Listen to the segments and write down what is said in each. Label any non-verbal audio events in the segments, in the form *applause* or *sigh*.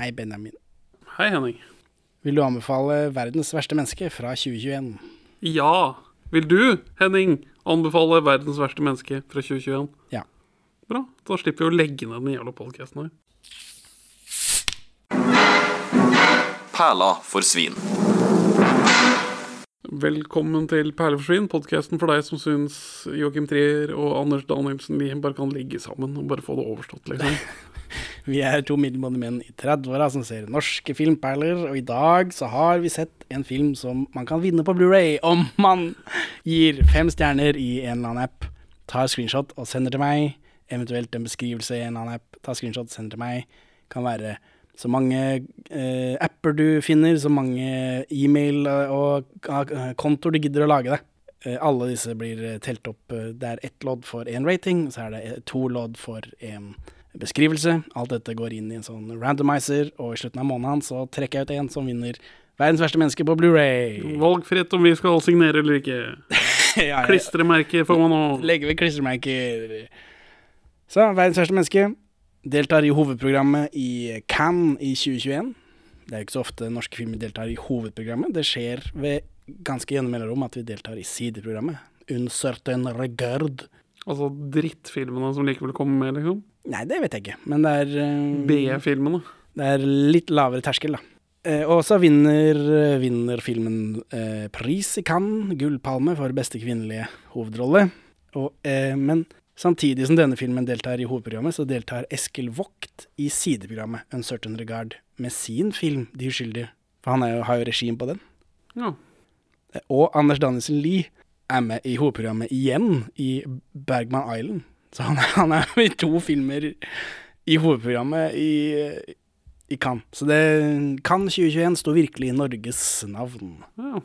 Hei, Benjamin. Hei, Henning. Vil du anbefale 'Verdens verste menneske' fra 2021? Ja. Vil du, Henning, anbefale 'Verdens verste menneske' fra 2021? Ja. Bra. Da slipper vi å legge ned den jævla podkasten her. Perla for svin. Velkommen til Perleforsvinn, podkasten for deg som syns Joakim Trier og Anders Danielsen Lien bare kan ligge sammen og bare få det overstått, liksom. *laughs* Vi er to middelmådige menn i 30-åra som ser norske filmperler, og i dag så har vi sett en film som man kan vinne på Blu-ray om man gir fem stjerner i en eller annen app, tar screenshot og sender til meg, eventuelt en beskrivelse i en eller annen app, tar screenshot og sender til meg. Kan være så mange eh, apper du finner, så mange e-mail og eh, kontoer du gidder å lage deg. Eh, alle disse blir eh, telt opp. eh, Det er ett lodd for én rating, så er det eh, to lodd for en beskrivelse. Alt dette går inn i en sånn randomizer, og i slutten av måneden så trekker jeg ut en som vinner Verdens verste menneske på Blu-ray. Valgfritt om vi skal signere eller ikke. *laughs* Ja, ja. Klistremerke får man nå. Legger ved klistremerker. Så, verdens verste menneske deltar i hovedprogrammet i Cannes i 2021. Det er jo ikke så ofte norske filmer deltar i hovedprogrammet. Det skjer ved ganske jevne mellomrom at vi deltar i sideprogrammet. Un certain regard. Altså drittfilmene som likevel kommer med, liksom. Nei, det vet jeg ikke, men det er uh, B-filmene. Det er litt lavere terskel, da. Eh, og så vinner, vinner filmen eh, pris i Cannes, Gullpalme, for beste kvinnelige hovedrolle. Og, eh, men samtidig som denne filmen deltar i hovedprogrammet, så deltar Eskil Vogt i sideprogrammet Uncertain Regard med sin film De uskyldige. For han jo, har jo regien på den. Ja. Eh, Og Anders Danielsen Lie er med i hovedprogrammet igjen, i Bergman Island. Så han han er med *laughs* i to filmer i hovedprogrammet i, i Cannes. Så det Cannes 2021 står virkelig i Norges navn. ja.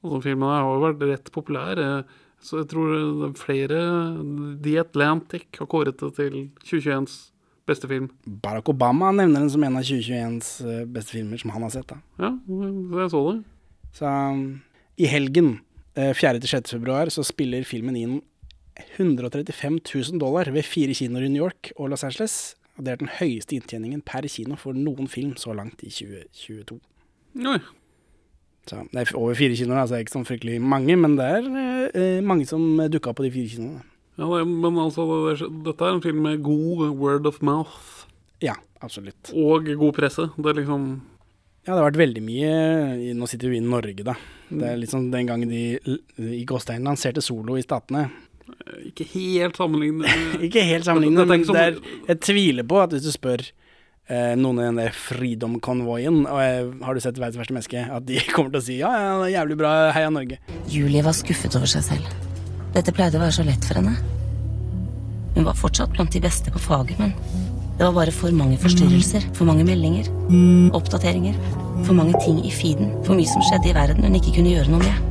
Altså, de her har jo vært rett populær. eh, Så jeg tror er flere The Atlantic har kåret det til 2021s beste film. Barack Obama nevner den som en av 2021s eh, beste filmer som han har sett. da. Ja, jeg så det. Så um, i helgen, eh, 4.-6. februar, så spiller filmen inn 135 000 dollar ved fire kinoer i New York og Los Angeles. Og det er den høyeste inntjeningen per kino for noen film så langt i 2022. Oi. Så det er over fire kinoer, altså det er ikke sånn fryktelig mange, men det er eh, mange som dukka på de fire kinoene. Ja, men altså, det, dette er en film med god word of mouth Ja, absolutt. og god presse. Det er liksom Ja, det har vært veldig mye Nå sitter vi i Norge, da. Det er litt sånn den gangen de i Gåstein lanserte Solo i Statene. Eh, ikke helt sammenlignende. *laughs* Ikke helt sammenlignende, men det er, jeg tviler på at hvis du spør eh, noen i den der Freedom-konvoien og eh, har du sett Verdens verste menneske, at de *laughs* kommer til å si ja, ja, det er jævlig bra, heia Norge. Julie var skuffet over seg selv. Dette pleide å være så lett for henne. Hun var fortsatt blant de beste på faget, men det var bare for mange forstyrrelser, for mange meldinger, oppdateringer, for mange ting i feeden, for mye som skjedde i verden hun ikke kunne gjøre noe med.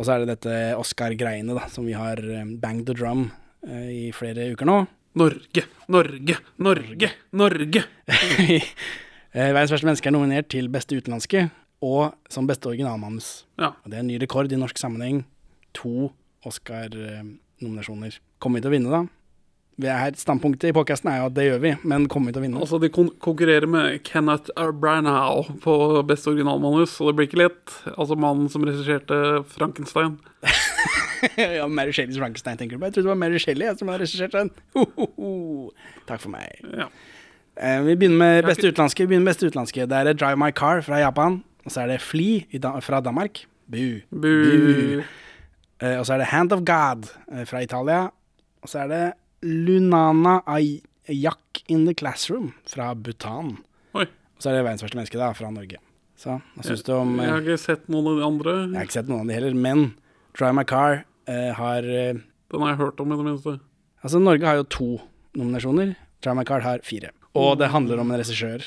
Og så er det dette Oscar-greiene da, som vi har eh, banged the drum eh, i flere uker nå. Norge, Norge, Norge, Norge! *laughs* Eh, Verdens verste menneske er nominert til beste utenlandske og som beste originalmanus. Ja. Og det er en ny rekord i norsk sammenheng. To Oscar-nominasjoner. Kommer vi til å vinne, da? Vi er her, Standpunktet i podkasten er jo at det gjør vi, men kommer vi til å vinne? Altså, de kon konkurrerer med Kenneth Branagh på beste originalmanus, og det blir ikke lett. Altså mannen som regisserte Frankenstein. *laughs* ja, Mary Shelleys Frankenstein, tenker du på? Jeg trodde det var Mary Shelley som hadde regissert den. Ho, ho, ho. Takk for meg. Ja. Eh, vi begynner med beste utenlandske. Vi begynner med beste utenlandske. Det er Drive My Car fra Japan. Og så er det Fly da fra Danmark. Bu. Bu. Eh, og så er det Hand of God eh, fra Italia. Og så er det Lunana Ayak in the Classroom fra Bhutan. Oi. Og så er det Verdens verste menneske da, fra Norge. Så hva syns du om Jeg eh, har ikke sett noen av de andre. Jeg har ikke sett noen av de heller, men Drive My Car eh, har eh, Den har jeg hørt om, i det minste. Altså, Norge har jo to nominasjoner. Drive My Car har fire. Og det handler om en regissør.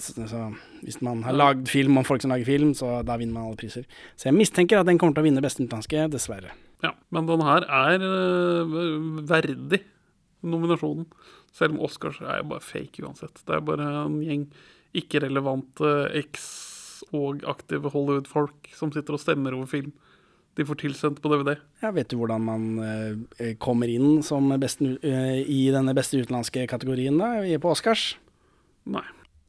Så hvis man har lagd film om folk som lager film, så da vinner man alle priser. Så jeg mistenker at den kommer til å vinne beste utenlandske, dessverre. Ja, Men den her er uh, verdig nominasjonen. Selv om Oscars er jo bare fake uansett. Det er bare en gjeng ikke-relevante eks- og aktive Hollywood-folk som sitter og stemmer over film. De får tilsendt på DVD. Ja, vet du hvordan man uh, kommer inn som beste, uh, i denne beste utenlandske kategorien da, på Oscars? Nei.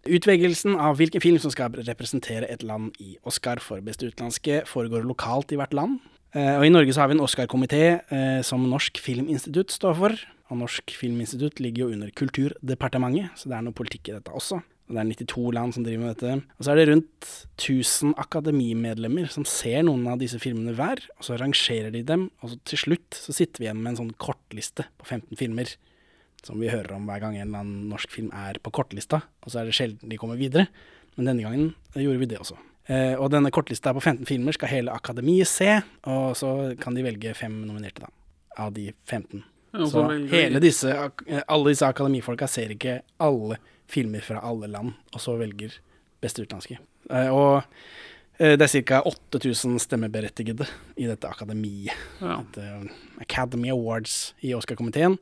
Utvelgelsen av hvilken film som skal representere et land i Oscar for beste utenlandske, foregår lokalt i hvert land. Uh, Og I Norge så har vi en Oscar-komité eh, som Norsk Filminstitutt står for. Og Norsk Filminstitutt ligger jo under Kulturdepartementet, så det er noe politikk i dette også. Det er 92 land som driver med dette. Og så er det rundt 1000 akademimedlemmer som ser noen av disse filmene hver, og så rangerer de dem, og så til slutt så sitter vi igjen med en sånn kortliste på 15 filmer som vi hører om hver gang en eller annen norsk film er på kortlista, og så er det sjelden de kommer videre. Men denne gangen gjorde vi det også. Eh, og denne kortlista på 15 filmer skal hele akademiet se, og så kan de velge fem nominerte, da, av de 15. Så hele disse, eh, alle disse akademifolka ser ikke alle filmer fra alle land, og så velger beste utenlandske. Eh, og eh, det er ca. 8000 stemmeberettigede i dette akademiet. Ja. Academy Awards i Oscar-komiteen.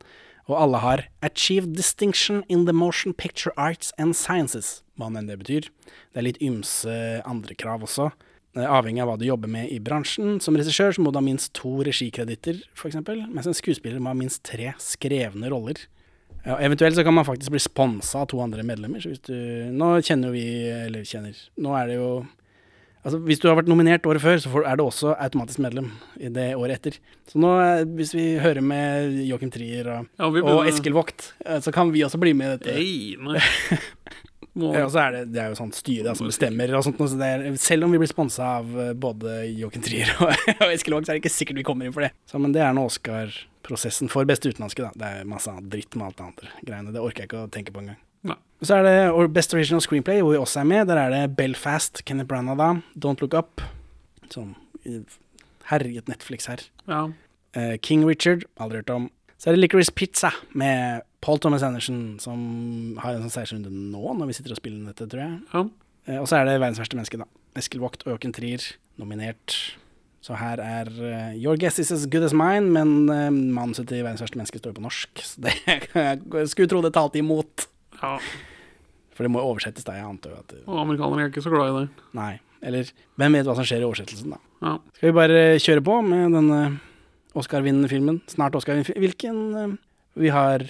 Og alle har 'achieved distinction in the motion picture arts and sciences', hva enn det betyr. Det er litt ymse andre krav også. Eh, Avhengig av hva du jobber med i bransjen. Som regissør så må du ha minst to regikreditter, f.eks., mens en skuespiller må ha minst tre skrevne roller. Ja, eventuelt så kan man faktisk bli sponsa av to andre medlemmer. Så hvis du, nå kjenner jo vi, eller kjenner Nå er det jo Altså, Hvis du har vært nominert året før, så er du også automatisk medlem i det året etter. Så nå, eh, hvis vi hører med Joachim Trier og, Ja, og Eskil Vogt, eh, så kan vi også bli med i dette. Nei. *laughs* Må, Ja, og så er det, det er jo sånn styre som bestemmer og sånt. Så er, selv om vi blir sponsa av eh, både Joachim Trier og, *laughs* og Eskil Våg, så er det ikke sikkert vi kommer inn for det. Så, men det er nå Oscar-prosessen for beste utenlandske, da. Det er masse annet dritt med alt det andre greiene. Det orker jeg ikke å tenke på engang. Og så er det Best Original Screenplay, hvor vi også er med. Der er det Belfast, Kenneth Branagh Don't Look Up, som herjet Netflix her. ja. Uh, King Richard, aldri hørt om. Så er det Licorice Pizza med Paul Thomas Anderson, som har en sånn seiersrunde nå, når vi sitter og spiller inn dette, tror jeg. ja. Eh, og så er det Verdens verste menneske, da. Eskil Vogt og Joachim Trier nominert. Så her er uh, Your guess is as good as mine, men uh, manuset til Verdens verste menneske står på norsk. Så det *laughs* jeg skulle tro det talte imot. ja. For det må oversettes, da. Jeg antar jo at det, Og amerikanere er ikke så glad i det. Nei. Eller hvem vet hva som skjer i oversettelsen, da. Ja. Skal vi bare kjøre på med denne Oscar-vinnende filmen? Snart Oscar-vinnende filmen. Hvilken uh, vi har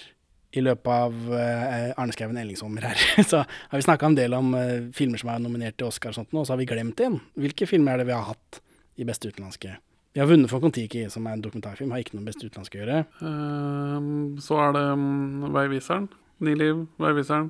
i løpet av eh, Arne Skouen Ellingsommer her, *laughs* så har vi snakka en del om eh, filmer som er nominert til Oscar og sånt og så har vi glemt en. Hvilke filmer er det vi har hatt i beste utenlandske? Vi har vunnet for Kon-Tiki, som er en dokumentarfilm, har ikke noe beste utenlandske å gjøre. Ehm, så er det um, Veiviseren. Ni liv, Veiviseren.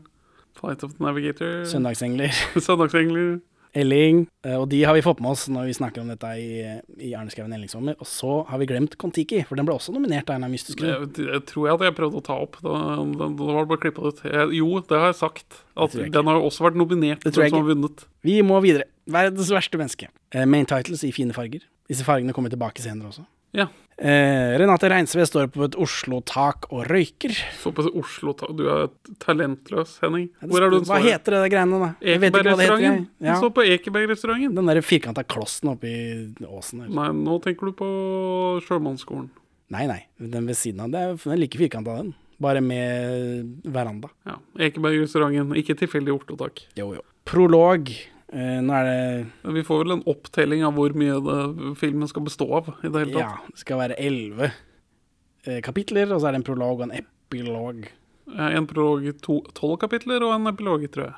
Flight of the Navigator. Søndagsengler, *laughs* Søndagsengler. Elling, eh, og de har vi fått med oss når vi snakker om dette i, i Arne Skouen Ellingsommer. Og så har vi glemt Kon-Tiki, for den ble også nominert av en av mystisk grunn. Det, jeg tror jeg at jeg prøvde å ta opp. Da, da, da var det bare klippa ut. Jeg, jo, det har jeg sagt. At jeg den har jo også vært nominert. Det tror jeg vunnet. Vi må videre. Verdens verste menneske. Eh, main titles i fine farger. Disse fargene kommer tilbake senere også. Ja. Eh, Renate Reinsve står på et Oslo-tak og røyker. Så på Oslo-tak Du er talentløs, Henning. Hvor er du Hva heter det greiene, da? Ekeberg-restauranten? Du. Ja. Står på Ekebergrestauranten. Den der firkanta klossen oppi åsen der. Nei, nå tenker du på Sjømannsskolen. Nei, nei. Den ved siden av. Det er, den er like firkanta, den. Bare med veranda. Ja. Ekebergrestauranten. Ikke tilfeldig Oslo-tak. Jo, jo. Prolog. Eh, nå er det Vi får vel en opptelling av hvor mye det, filmen skal bestå av. i det hele Ja, det skal være elleve eh, kapitler, og så er det en prolog og en epilog. Eh, En prolog i to- tolv kapitler og en epilog, tror jeg.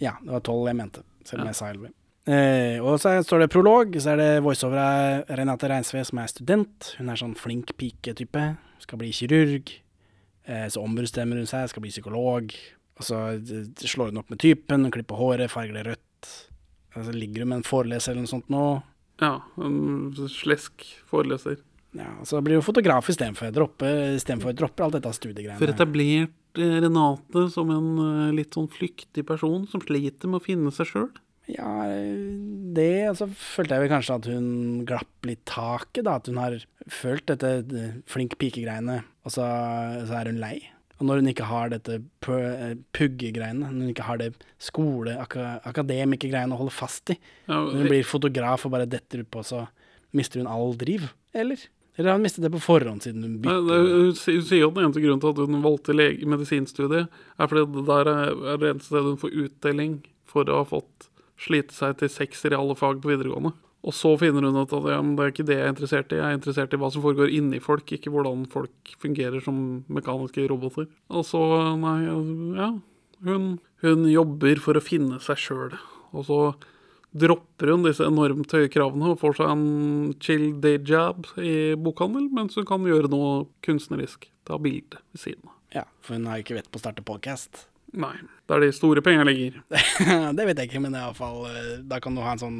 Ja, det var tolv jeg mente, selv om Ja. jeg sa elleve. Eh, og så står det prolog, så er det voiceover av Renate Reinsve, som er student. Hun er sånn flink pike-type. Skal bli kirurg. Eh, så ombestemmer hun seg, skal bli psykolog. Og så slår hun opp med typen, klipper håret, farger det rødt. Og så ligger hun med en foreleser eller noe sånt nå. Ja, en slesk foreleser. Ja, så blir hun fotograf istedenfor. Droppe, jeg dropper alt dette studiegreiene. For etablert eh, Renate som en eh, litt sånn flyktig person som sliter med å finne seg sjøl. Ja, det Og så følte jeg vel kanskje at hun glapp litt taket, da. At hun har følt dette eh, flink pike-greiene, og så, så er hun lei. Og når hun ikke har dette eh, pugge-greiene, når hun ikke har det skole-, aka, akademiker-greiene å holde fast i, når hun blir fotograf og bare detter utpå, så mister hun all driv. Eller? Eller har hun mistet det på forhånd siden hun Nei, bytter? sier- hun sier at den eneste grunnen til at hun valgte lege, medisinstudiet, er fordi det der er, er det eneste stedet hun får utdeling for å ha fått slite seg til sekser i alle fag på videregående. Og så finner hun ut at ja, det er ikke det jeg er interessert i. Jeg er interessert i hva som foregår inni folk, ikke hvordan folk fungerer som mekaniske roboter. Og så, nei, ja, Hun, hun jobber for å finne seg sjøl. Og så dropper hun disse enormt høye kravene og får seg en chill day job i bokhandel, mens hun kan gjøre noe kunstnerisk. Ta bilde ved siden av. Ja, for hun har ikke vett på å starte podcast. Nei, der de store pengene ligger. *laughs* det vet jeg ikke, men i fall, eh, da kan du ha en sånn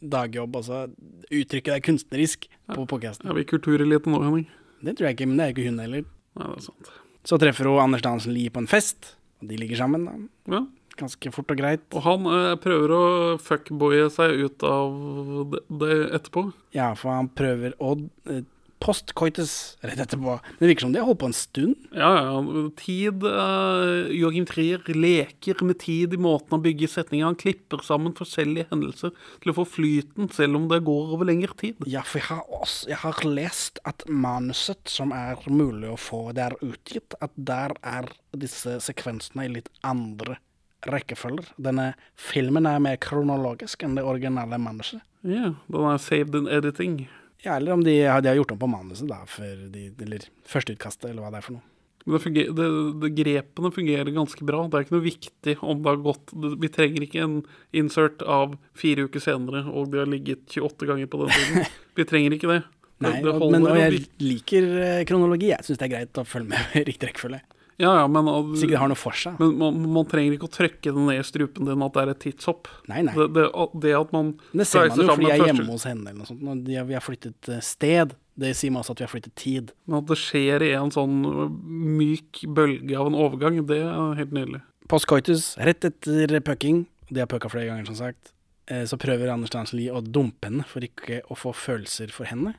dagjobb altså så uttrykke deg kunstnerisk på podcasten. Er vi kulturelite nå, Henning? Det tror jeg ikke, men det er ikke hun heller. Nei, det er sant. Så treffer hun Anders Dansen Lie på en fest, og de ligger sammen. da. Ja. Ganske fort og greit. Og han eh, prøver å fuckboye seg ut av det, det etterpå. Ja, for han prøver å eh, postcoites rett etterpå. Det virker som de har holdt på en stund. Ja, ja. Tid uh, Joachim Trier leker med tid i måten å bygge setninger. Han klipper sammen forskjellige hendelser til å få flyten, selv om det går over lengre tid. Ja, for jeg har, også, jeg har lest at manuset som er mulig å få der utgitt, at der er disse sekvensene i litt andre rekkefølger. Denne filmen er mer kronologisk enn det originale manuset. Ja, den er saved in editing. Ja, eller om de, de har gjort om på manuset, da, for de, eller førsteutkastet, eller hva det er for noe. Det funger, det, det, grepene fungerer ganske bra. Det er ikke noe viktig om det har gått det, Vi trenger ikke en insert av fire uker senere, og de har ligget 28 ganger på den tiden. *laughs* Vi trenger ikke det. Det, Nei, det men, jeg liker eh, kronologi. Jeg syns det er greit å følge med *laughs* i riktig rekkefølge. Ja, ja, men, Sikkert har noe for seg. men man, man trenger ikke å trykke det ned i strupen din at det er et tidshopp. Nei, nei. Det, det, det at man Men det ser man jo fordi jeg er hjemme hos henne eller noe sånt. Når de, vi har flyttet eh, sted. Det sier meg også at vi har flyttet tid. Men at det skjer i en sånn myk bølge av en overgang, det er helt nydelig. Postcoitus, rett etter pucking, de har pucka flere ganger, som sagt, eh, så prøver Anders Danielsen Lie å dumpe henne for ikke å få følelser for henne.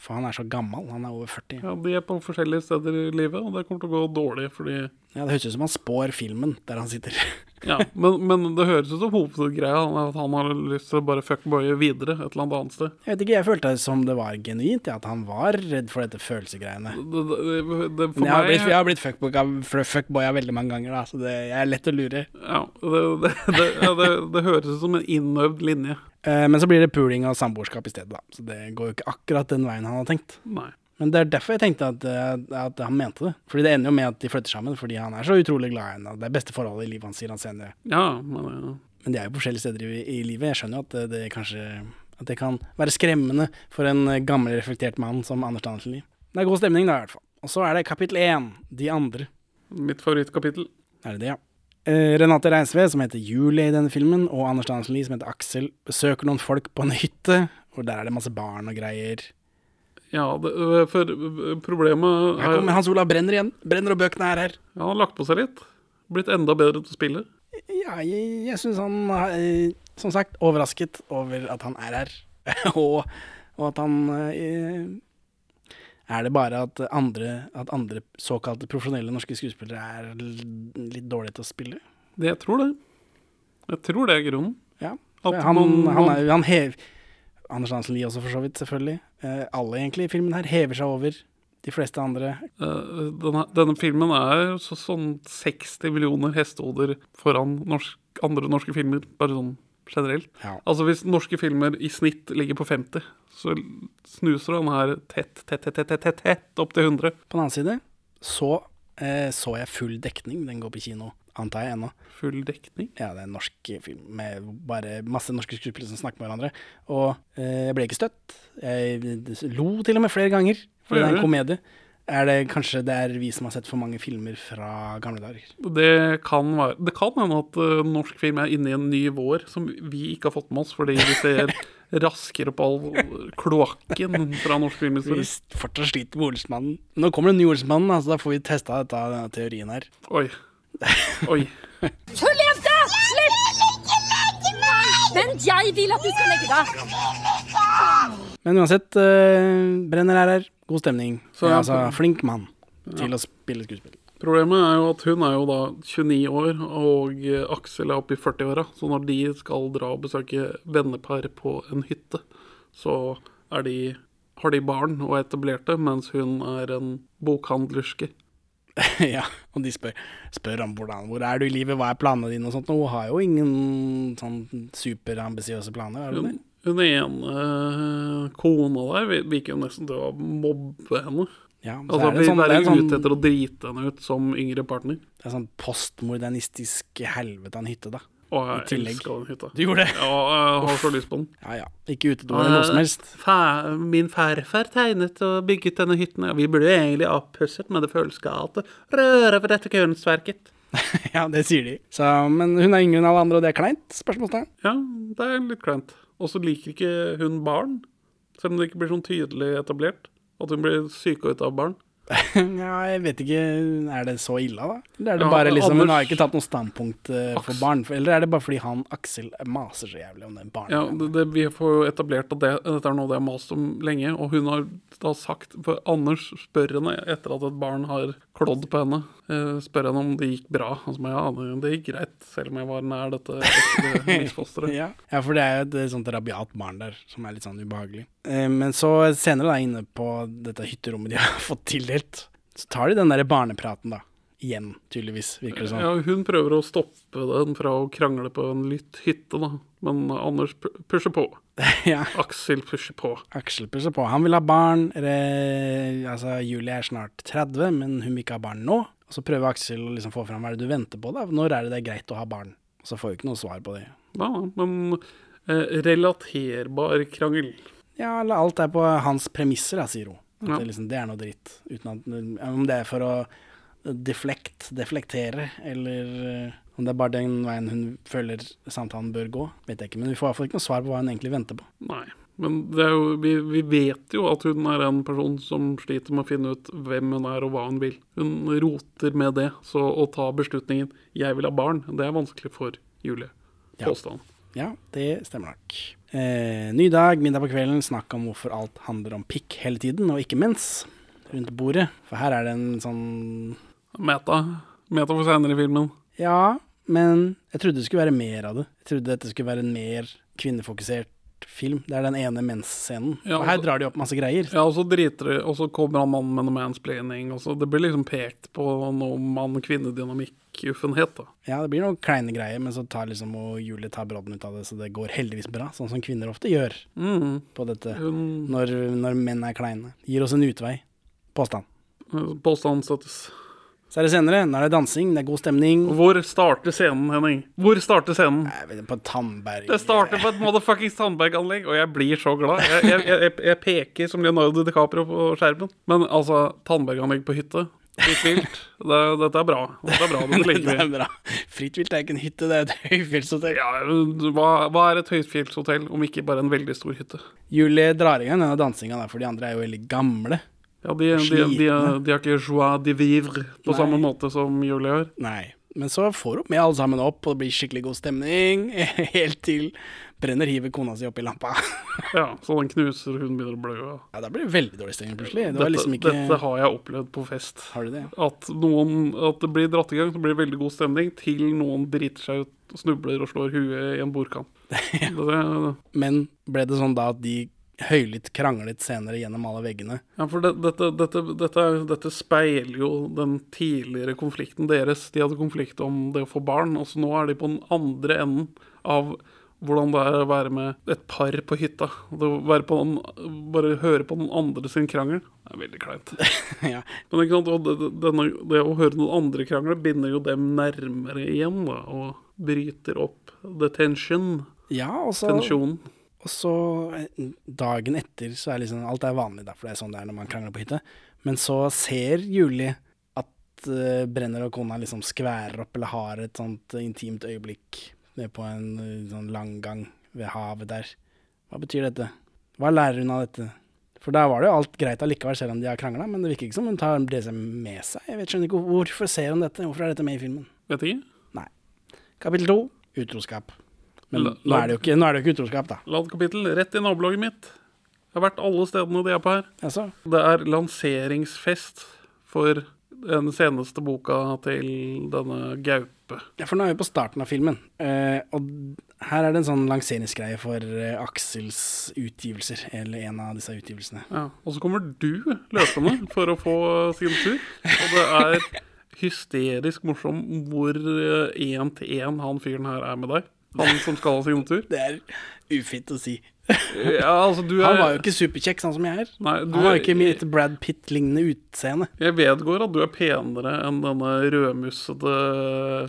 For han er så gammel, han er over 40. Ja, De er på forskjellige steder i livet, og det kommer til å gå dårlig fordi Ja, Det høres ut som han spår filmen der han sitter. *laughs* Ja, men, men det høres ut som hovedgreia at han har lyst til å bare fuckboye videre et eller annet sted. Jeg vet ikke, jeg følte det som det var genuint, ja, at han var redd for dette følelsesgreiene. Det, det, det, for Men jeg har blitt, jeg har blitt fuckboya fuckboya veldig mange ganger, da, så det jeg er lett å lure. ja, det, det, det, ja, det, det høres ut som en innøvd linje. Eh, Men så blir det pooling og samboerskap i stedet, da. Så det går jo ikke akkurat den veien han har tenkt. Nei. Men det er derfor jeg tenkte at, eh, at han mente det. Fordi det ender jo med at de flytter sammen, fordi han er så utrolig glad i henne. Det er beste forholdet i livet hans, sier han senere. Ja, men ja. Men de er jo på forskjellige steder i, i livet. Jeg skjønner jo at det, det kanskje At det kan være skremmende for en eh, gammel, reflektert mann som Anders Danielsen Lie. Det er god stemning, da, i hvert fall. Og så er det kapittel én, De andre. Mitt favorittkapittel. Er det det, ja? Eh, Renate Reinsve, som heter Julie i denne filmen, og Anders Danielsen Lie, som heter Aksel, besøker noen folk på en hytte, og der er det masse barn og greier. Ja, det, for problemet Her er kommer Hans Olav Brenner igjen. Brenner og bøkene er her. Ja, han har lagt på seg litt. Blitt enda bedre til å spille. Ja, jeg, jeg syns han er, eh, som sagt, overrasket over at han er her. *laughs* og, og at han eh, Er det bare at andre, at andre såkalte profesjonelle norske skuespillere er litt dårlige til å spille? Det, jeg tror det. Jeg tror det er grunnen. Ja. Han, han, er, han hev, Anders Hansen Lie også, for så vidt, selvfølgelig. Eh, alle egentlig i filmen her hever seg over de fleste andre. Uh, denne, denne filmen er så, sånn 60 millioner hestehoder foran norsk, andre norske filmer, bare sånn generelt. Ja. Altså Hvis norske filmer i snitt ligger på 50, så snuser han her tett, tett, tett, tett, tett, tett opp til 100. På den annen side så eh, så jeg full dekning. Den går på kino, antar jeg ennå. Full dekning. Ja, det er en norsk film med bare masse norske skuespillere som snakker med hverandre. Og eh, jeg ble ikke støtt. Jeg lo til og med flere ganger, for det er en komedie. Er det kanskje det er vi som har sett for mange filmer fra gamle dager? Det kan være Det kan hende at uh, norsk film er inne i en ny vår som vi ikke har fått med oss, fordi vi ser *laughs* raskere på all kloakken fra norsk filmhistorie. Vi fortsatt sliter med Olsmannen. Nå kommer den nye Olsmannen, altså da får vi testa dette, denne teorien her. Oi. Oi. Tulljente! Slipp! Vent, jeg vil at du skal legge deg. Men uansett, uh, Brenner er her. God stemning. Så- ja, altså, flink mann til å spille skuespill. Problemet er jo at hun er jo da 29 år, og Aksel er oppe i 40-åra. Så når de skal dra og besøke vennepar på en hytte, så er de, har de barn og er etablerte, mens hun er en bokhandlerske. *laughs* ja, og de spør, spør om hvordan, hvor er du i livet, hva er planene dine og sånt. Og hun har jo ingen sånn superambisiøse planer, hun det? Hun, ene eh, kona der vir- virker jo nesten til å mobbe henne. Ja, så Altså, er det vi sånn, er sånn, ute etter å drite henne ut som yngre partner. det er sånn postmodernistisk helvete av en hytte, da. I jeg tillegg. elsker den hytta. Du gjorde det? Ja, jeg har så lyst på den. Ja ja. Ikke utedo eller noe som helst. Fæ, min farfar tegnet og bygget denne hytten. Ja, vi burde egentlig oppusset, men det føles galt å røre ved dette kunstverket. *laughs* ja, det sier de. Så, men hun er yngre enn alle andre, og det er kleint? Spørsmålstegn. Ja, det er litt kleint. Og så liker ikke hun barn, selv om det ikke blir sånn tydelig etablert. At hun blir psyka ut av barn. *laughs* ja, jeg vet ikke. Er det så ille, da? Eller er det Ja, bare liksom Hun har ikke tatt noe standpunkt uh, for barn? barn? Eller er det bare fordi han Aksel maser så jævlig om den barnet? Ja, det, det, Vi får jo etablert at det, dette er noe det har mast om lenge, og hun har da sagt For Anders spør henne etter at et barn har klådd på henne, Uh, spør henne om det gikk bra. Han så ja, det gikk greit, selv om jeg var nær dette misfosteret. *laughs* Ja. ja, for det er jo et sånt rabiat barn der som er litt sånn ubehagelig. Eh, Men så senere, da, inne på dette hytterommet de har *laughs* fått tildelt, så tar de den der barnepraten, da. Igjen, tydeligvis, virker det som. Ja, hun prøver å stoppe den fra å krangle på en litt hytte, da. Men Anders pusher på. *laughs* Ja. Aksel pusher på. Aksel pusher på. Han vil ha barn. Altså, Julie er snart 30, men hun vil ikke ha barn nå. Og så prøver Aksel å liksom få fram hva er det du venter på, da. Når er det det er greit å ha barn? Og så får vi ikke noe svar på det. Ja, men eh, relaterbar krangel. Ja, eller alt er på hans premisser, da, sier hun. Ja. det, liksom, det er noe dritt. At, om det er for å deflekt, deflektere, eller eh, om det er bare den veien hun føler samtalen bør gå, vet jeg ikke. Men vi får i hvert fall ikke noe svar på hva hun egentlig venter på. Nei. Men jo, vi, vi vet jo at hun er en person som sliter med å finne ut hvem hun er og hva hun vil. Hun roter med det, så å ta beslutningen 'jeg vil ha barn', det er vanskelig for Julie. Påstand. Ja, det stemmer nok. Eh, ny dag, middag på kvelden, snakk om hvorfor alt handler om pikk hele tiden, og ikke mens, rundt bordet. For her er det en sånn Meta. Meta for seinere i filmen. Ja, men jeg trodde det skulle være mer av det. Jeg trodde dette skulle være en mer kvinnefokusert film. Det er den ene mens-scenen. Ja, og her drar de opp masse greier. Ja, og så driter de, og så kommer han mannen med noe mansplaining, og så det blir liksom pekt på noe mann-kvinne-dynamikk-uffenhet, da. Ja, det blir noen kleine greier, men så tar liksom og Julie tar brodden ut av det, så det går heldigvis bra. Sånn som kvinner ofte gjør Mm. på dette når, når menn er kleine. Gir oss en utvei. Påstand. Påstand støttes. Så er det senere. Nå er det dansing, det er god stemning. Hvor starter scenen, Henning? Hvor starter scenen? Jeg vet, på Tandberg Det starter på et motherfuckings Tandberg-anlegg, og jeg blir så glad. Jeg, jeg, jeg, jeg peker som Leonardo DiCaprio på skjermen. Men altså, Tandberg-anlegg på hytte, fritt vilt, det, dette er bra. Dette er bra, *laughs* dette Det er bra. Fritt vilt er ikke en hytte, det er et høyfjellshotell. Ja, hva, hva er et høyfjellshotell om ikke bare en veldig stor hytte? Julie drar i gang denne dansinga, for de andre er jo veldig gamle. Ja, de, de, de, de, har ikke joie de vivre på Nei. samme måte som Julie har. Nei. Men så får hun med alle sammen opp, og det blir skikkelig god stemning. *laughs* Helt til Brenner hiver kona si opp i lampa. *laughs* Ja, Så den knuser, hun begynner å blø. ja. Ja, da blir det veldig dårlig stemning plutselig. Det var Dette, liksom ikke dette har jeg opplevd på fest. Har du det? At, noen, at det blir dratt i gang, så blir det veldig god stemning, til noen driter seg ut, snubler og slår huet i en bordkant. *laughs* Det, Men ble det sånn da at de høylytt kranglet senere gjennom alle veggene? ja, for det, dette, dette, dette, dette speiler jo den tidligere konflikten deres. De hadde konflikt om det å få barn, og så nå er de på den andre enden av hvordan det er å være med et par på hytta. På den, bare høre på den andre sin krangel det er veldig kleint. *laughs* ja. Men ikke sant, det, denne, det å høre noen andre krangle binder jo dem nærmere igjen, da, og bryter opp the tension. ja, også... Tensjonen. Og så dagen etter så er liksom alt er vanlig, da, for det er sånn det er når man krangler på hytte. Men så ser Julie at uh, Brenner og kona liksom skværer opp eller har et sånt intimt øyeblikk på en eh, sånn langgang ved havet der. Hva betyr dette? Hva lærer hun av dette? For da var det jo alt greit allikevel, selv om de har krangla, men det virker ikke som hun tar det med seg. Jeg vet skjønner ikke Hvorfor ser hun dette? Hvorfor er dette med i filmen? Vet ikke. Nei. Kapittel to utroskap. Men La- nå er ikke, nå er det jo ikke utroskap, da. Ladd kapittel rett i nabolaget mitt. Jeg har vært alle stedene de er på her. Altså, Det er lanseringsfest for den seneste boka til denne Gaupe. Ja, for nå er vi på starten av filmen, eh, og her er det en sånn lanseringsgreie for eh, Aksels utgivelser, eller en av disse utgivelsene. Ja. Og så kommer du løpende for å få sin tur. Og det er hysterisk morsom hvor én til én han fyren her er med deg. Han som skal ha signatur. Det er ufint å si. Ja, altså, du er Han var jo ikke superkjekk, sånn som jeg er. Nei, du Han har er ikke mitt Brad Pitt-lignende utseende. Jeg vedgår at du er penere enn denne rødmussede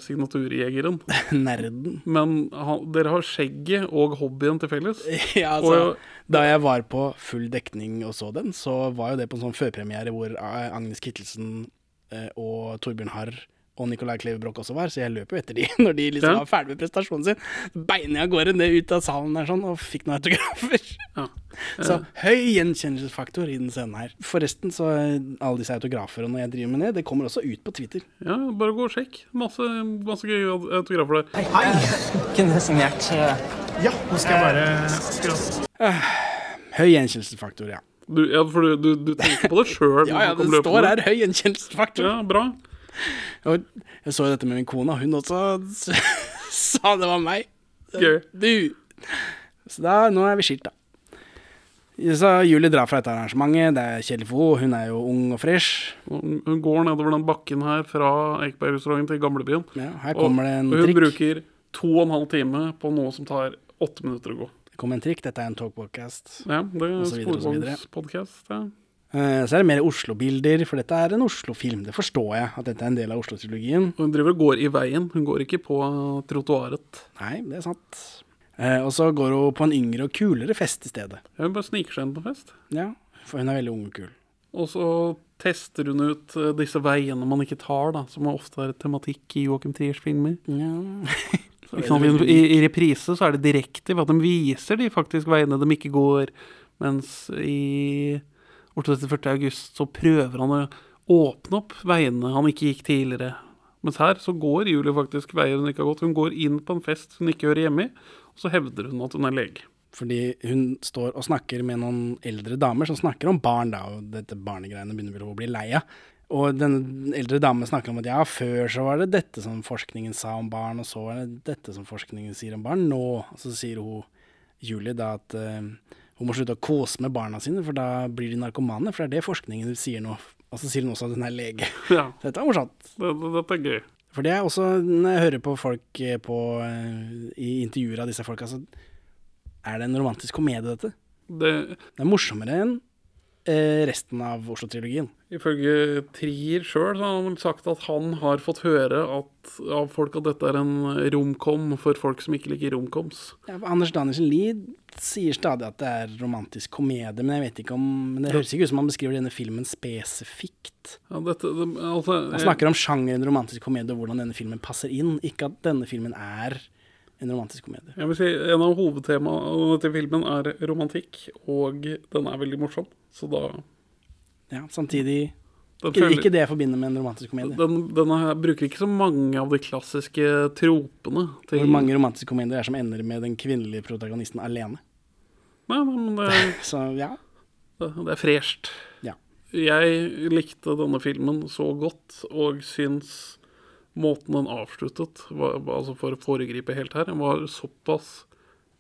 signaturjegeren. *laughs* Nerden. Men han, dere har skjegget og hobbyen til felles. *laughs* Ja, altså, Og- da jeg var på full dekning og så den, så var jo det på en sånn førpremiere hvor eh, Agnes Kittelsen eh, og Torbjørn Harr og Nicolai Klevebrok også var, så jeg løp jo etter de *laughs* når de liksom Ja. var ferdig med prestasjonen sin. Beina av gårde ned ut av salen der sånn, og fikk noen autografer. *laughs* Ja. *laughs* Så høy gjenkjennelsesfaktor i den scenen her. Forresten, så eh, alle disse autografene når jeg driver med det, det kommer også ut på Twitter. Ja, bare gå og sjekk. Masse, masse gøye autografer der. Kunne signert eh, Ja, nå skal jeg bare Høy gjenkjennelsesfaktor, ja. Du, ja, for du, du, du tenker på det sjøl. Ja, ja, det står her høy gjenkjennelsesfaktor. Ja, bra. *laughs* Og jeg så jo dette med min kone, hun også *laughs* sa det var meg. Gøy. Du. Så da, nå er vi skilt, da. Så Julie drar fra dette arrangementet. Det er kjedelig for henne. Hun er jo ung og fresh. Hun går nedover den bakken her fra Ekebergrestauranten til gamlebyen. Ja, her kommer det en og hun trikk. bruker to og en halv time på noe som tar åtte minutter å gå. Det kommer en trikk. Dette er en talkpodcast. Ja, det er en sporvognspodkast. Ja. Eh, Så er det mer Oslo-bilder, for dette er en Oslo-film. Det forstår jeg, at dette er en del av Oslo-trilogien. Hun driver og går i veien. Hun går ikke på trottoaret. Nei, det er sant. Eh, Og så går hun på en yngre og kulere fest i stedet. Hun bare sniker seg inn på fest. Ja, for hun er veldig ung og kul. Og så tester hun ut eh, disse veiene man ikke tar, da, som ofte er tematikk i Joachim Triers filmer. Ja. *laughs* I, I reprise så er det direkte ved at de viser de faktisk veiene de ikke går, mens i 48. august så prøver han å åpne opp veiene han ikke gikk tidligere. Mens her så går Julie faktisk veier hun ikke har gått. Hun går inn på en fest hun ikke hører hjemme i, og så hevder hun at hun er lege. Fordi hun står og snakker med noen eldre damer som snakker om barn, da, og dette barnegreiene begynner vel å bli lei av. Og denne eldre damen snakker om at ja, før så var det dette som forskningen sa om barn, og så er det dette som forskningen sier om barn nå. Så sier hun Julie da at eh, hun må slutte å kose med barna sine, for da blir de narkomane. For det er det forskningen sier nå. Og så sier hun også at hun er lege. *laughs* Ja, Dette er morsomt. det, det, dette er gøy. For det er også, når jeg hører på folk eh, på, eh, i intervjuer av disse folka, så er det en romantisk komedie, dette. Det, Det er morsommere enn eh, resten av Oslo-trilogien. Ifølge Trier sjøl har han sagt at han har fått høre at, av folk at dette er en romkom for folk som ikke liker romkoms. Ja, Anders Danielsen Lie sier stadig at det er romantisk komedie, men jeg vet ikke om men Det høres ikke ut som han beskriver denne filmen spesifikt. Ja, dette, det, altså, Han snakker om sjangeren romantisk komedie og hvordan denne filmen passer inn, ikke at denne filmen er en romantisk komedie. Jeg vil si En av hovedtemaene til filmen er romantikk, og den er veldig morsom. Så da Ja, samtidig føler, ikke det jeg forbinder med en romantisk komedie. den, den er, bruker ikke så mange av de klassiske tropene. Til, Hvor mange romantiske komedier er som ender med den kvinnelige protagonisten alene. Nei, men det, er, *laughs* Så ja. det, det er fresht. Ja. Jeg likte denne filmen så godt, og syns måten den avsluttet, var- altså for å foregripe helt her, var såpass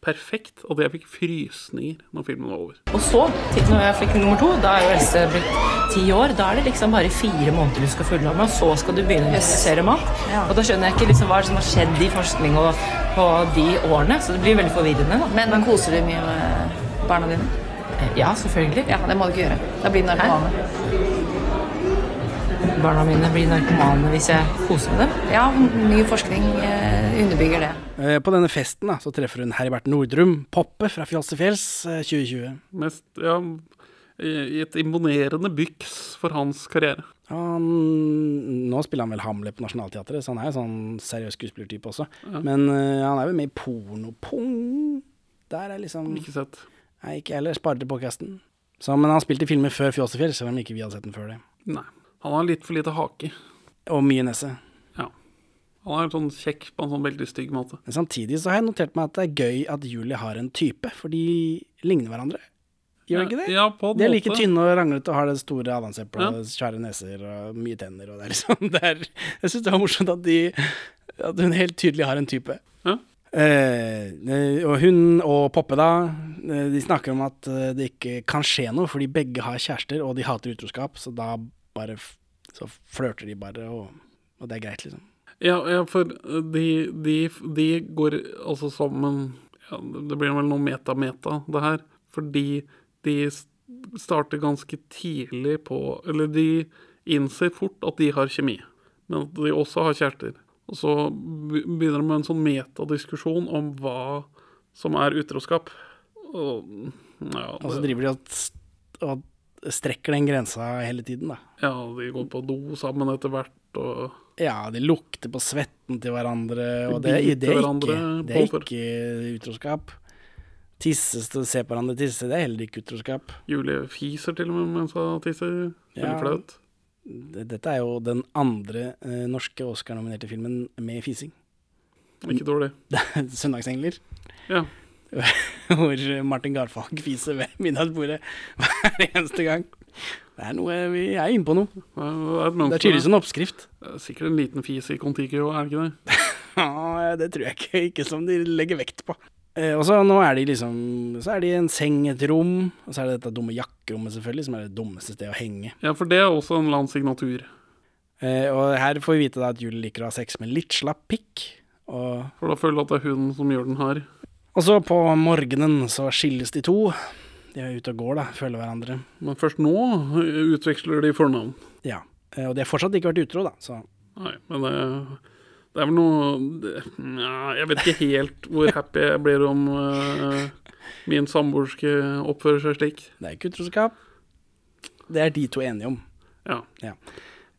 perfekt at jeg fikk frysninger når filmen var over. Og så, når jeg fikk nummer to, da er jo Else blitt ti år. Da er det liksom bare fire måneder du skal følge med, og så skal du begynne å produsere mat. Og da skjønner jeg ikke liksom hva som har skjedd i forskning og på de årene, så det blir veldig forvirrende. da. Men koser du mye med barna dine? Ja, selvfølgelig. Ja, det må du ikke gjøre. Da blir narkomane. Barna mine blir narkomane hvis jeg koser med dem. Ja, ny forskning eh, underbygger det. Eh, På denne festen da, så treffer hun Herbert Nordrum, Poppe fra Fjols til fjells eh, 2020. Mest, ja, i et imponerende byks for hans karriere. Han, nå spiller han vel Hamlet på Nationaltheatret, så han er jo sånn seriøs skuespillertype også. Men uh, han er jo med i Pornopung. Der er liksom Ikke sett. Nei, ikke heller. Sparer til podkasten. Men han spilte i filmer før Fjåsefjell, selv om ikke vi hadde sett den før det. Nei. Han har litt for lite hake. Og mye nese. Ja. Han er sånn kjekk på en sånn veldig stygg måte. Men samtidig så har jeg notert meg at det er gøy at Julie har en type, for de ligner hverandre. Gjør ikke det? Ja, på en De er like måte. tynne og ranglete og har det store adamseplet Ja. og svære neser og mye tenner. Og det er liksom, *laughs* det er, jeg syns det var morsomt at, de, at hun helt tydelig har en type. Ja. Eh, eh, og hun og Poppe, da, eh, de snakker om at eh, det ikke kan skje noe, fordi begge har kjærester, og de hater utroskap, så da bare så flørter de bare, og, og det er greit, liksom. Ja, ja for de, de, de går altså sammen ja, Det blir vel noe meta-meta, det her. Fordi de starter ganske tidlig på Eller de innser fort at de har kjemi, men at de også har kjærester. Og så begynner de med en sånn metadiskusjon om hva som er utroskap. Og, ja, Og så driver de og, at og strekker den grensa hele tiden, da. ja, de går på do sammen etter hvert, og Ja, de lukter på svetten til hverandre, og De det, det, er, ikke, det er ikke utroskap. Tisses til å se på hverandre tisse, det er heller ikke utroskap. Julie fiser til og med mens hun tisser. Veldig Ja. flaut. Dette er jo den andre eh, norske Oscar-nominerte filmen med fising. Ikke dårlig. *laughs* 'Søndagsengler', Ja. *laughs* hvor Martin Garfag fiser ved middagsbordet hver eneste gang. Det er noe, Vi er inne på noe. Det er, tydeligvis en oppskrift. Er sikkert en liten fis i Kon-Tiki òg, er det ikke det? *laughs* Ja, det tror jeg ikke, ikke som de legger vekt på. Eh, og så nå er de liksom Så er de i en seng, et rom, og så er det dette dumme jakkerommet, selvfølgelig, som er det dummeste stedet å henge. Ja, for det er også en eller annen signatur. Eh, og her får vi vite da at Julie liker å ha sex med litt slapp pikk. Og, For da føler du at det er hun som gjør den her. Og så på morgenen så skilles de to. De er ute og går, da. Følger hverandre. Men først nå utveksler de fornavn. Ja. Eh, og de har fortsatt ikke vært utro, da. Så Nei, men det, det er vel noe det, ja, Jeg vet ikke helt hvor happy jeg blir om uh, min samboerske oppfører seg slik. det er ikke utroskap. Det er de to enige om. Ja. Ja.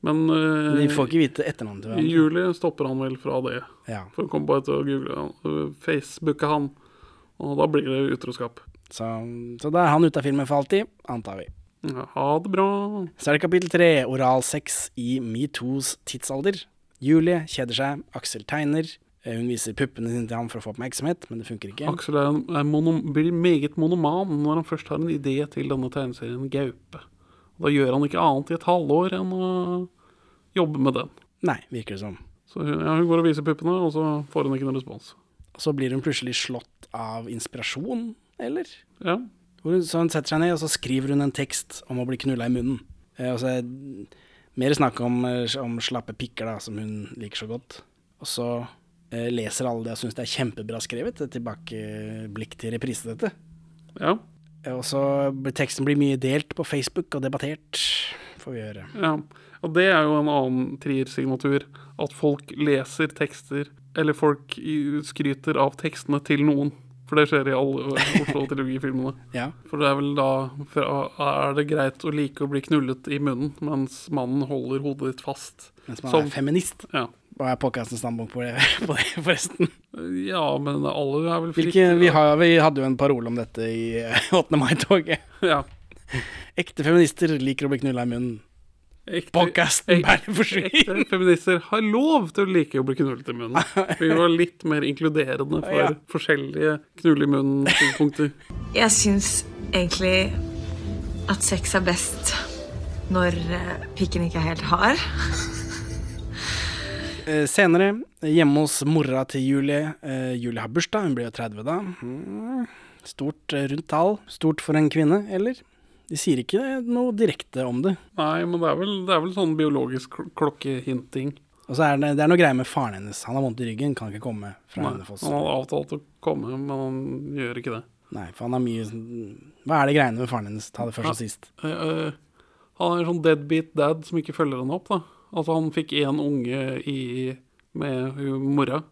Men uh, De får ikke vite etternavnet til hverandre. i juli stopper han vel fra det. Ja. For å komme bare til å google han, Facebooke han, og da blir det utroskap. Så, så da er han ute av filmen for alltid, antar vi. Ja, ha det bra. Så er det kapittel tre, oralsex i Metoos tidsalder. Julie kjeder seg, Aksel tegner. Eh, Hun viser puppene sine til ham for å få oppmerksomhet, men det funker ikke. Aksel er, er mono, blir meget monoman når han først har en idé til denne tegneserien Gaupe. Da gjør han ikke annet i et halvår enn å jobbe med den. Nei, virker det som. Så ja, hun går og viser puppene, og så får hun ikke noen respons. Og så blir hun plutselig slått av inspirasjon, eller? Ja, så hun setter seg ned, og så skriver hun en tekst om å bli knulla i munnen. Eh, og så er det mer snakk om, eh, om slappe pikker, da, som hun liker så godt. Og så eh, leser alle det og syns det er kjempebra skrevet. Et tilbakeblikk til reprise, dette. ja, Og så blir teksten blir mye delt på Facebook og debattert, får vi høre. ja. Og det er jo en annen Trier-signatur. At folk leser tekster, eller folk skryter av tekstene til noen. For det skjer i alle Oslo-trilogifilmene. *laughs* Ja. For det er vel da Er det greit å like å bli knullet i munnen mens mannen holder hodet ditt fast? Mens man Som- er feminist. Ja. Hva er podkastens standpunkt på det, *laughs* på det, forresten? Ja, men alle er vel fritt vi, har, vi hadde jo en parole om dette i eh, *laughs* 8. mai-toget. ja. Ekte feminister liker å bli knulla i munnen. Ekte, Podkasten bare forsvinner. ekte feminister har lov til å like å bli knullet i munnen. *laughs* Vi var litt mer inkluderende for Ja. forskjellige knull i munnen-synspunkter. Jeg syns egentlig at sex er best når eh, pikken ikke er helt hard. *laughs* Eh, senere, hjemme hos mora til Julie. Eh, Julie har bursdag, hun blir jo 30 da. Mm, stort rundt tall. Stort for en kvinne, eller? De sier ikke noe direkte om det. Nei, men det er vel, det er vel sånn biologisk klokkehinting. Og så er det, det er noe greier med faren hennes. Han har vondt i ryggen, kan ikke komme fra Nei, Hønefoss. han hadde avtalt å komme, men han gjør ikke det. Nei, for han har mye sånn- Hva er det greiene med faren hennes? Ta det først og sist. Uh, uh, han er en sånn deadbeat dad som ikke følger henne opp. da. Altså Han fikk én unge i, med mora,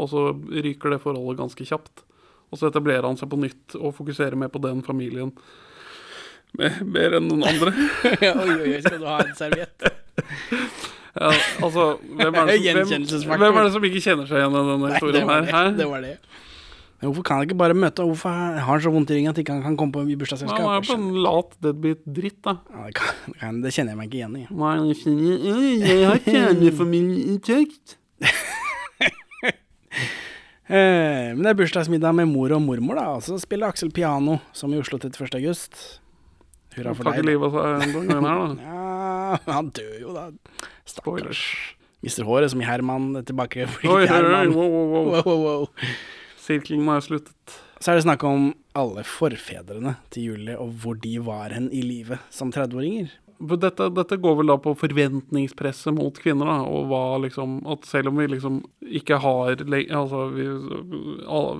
og så ryker det forholdet ganske kjapt. Og så etablerer han seg på nytt og fokuserer mer på den familien mer, enn noen andre. *laughs* oi, oi, oi, skal du ha en serviett? Ja, altså, hvem er, som, hvem, hvem er det som ikke kjenner seg igjen i denne Nei, det historien her? det. Det var det. Men hvorfor kan han ikke bare møte Hvorfor har han så vondt i ringen at ikke han kan komme på i bursdagsselskap? Han er på en lat deadbeat dritt, da. Ja, det, kan, det kan- det kjenner jeg meg ikke igjen i. Nei, jeg kjenner Jeg har kjernefamilieinntekt. *laughs* Eh, men det er bursdagsmiddag med mor og mormor, da. Og så spiller Aksel piano, som i Oslo 31. august. Hurra for Tar ikke deg. livet av seg denne gangen her, da. *laughs* Ja, han dør jo, da. Stakkars. Mister håret som i Herman. Tilbake Oi, Herman. wow, wow, wow. Wow. Sirkelen er sluttet. Så er det snakk om alle forfedrene til Julie, og hvor de var hen i livet som 30-åringer. Dette, dette går vel da på forventningspresset mot kvinner, da, og hva liksom At selv om vi liksom ikke har Altså, vi,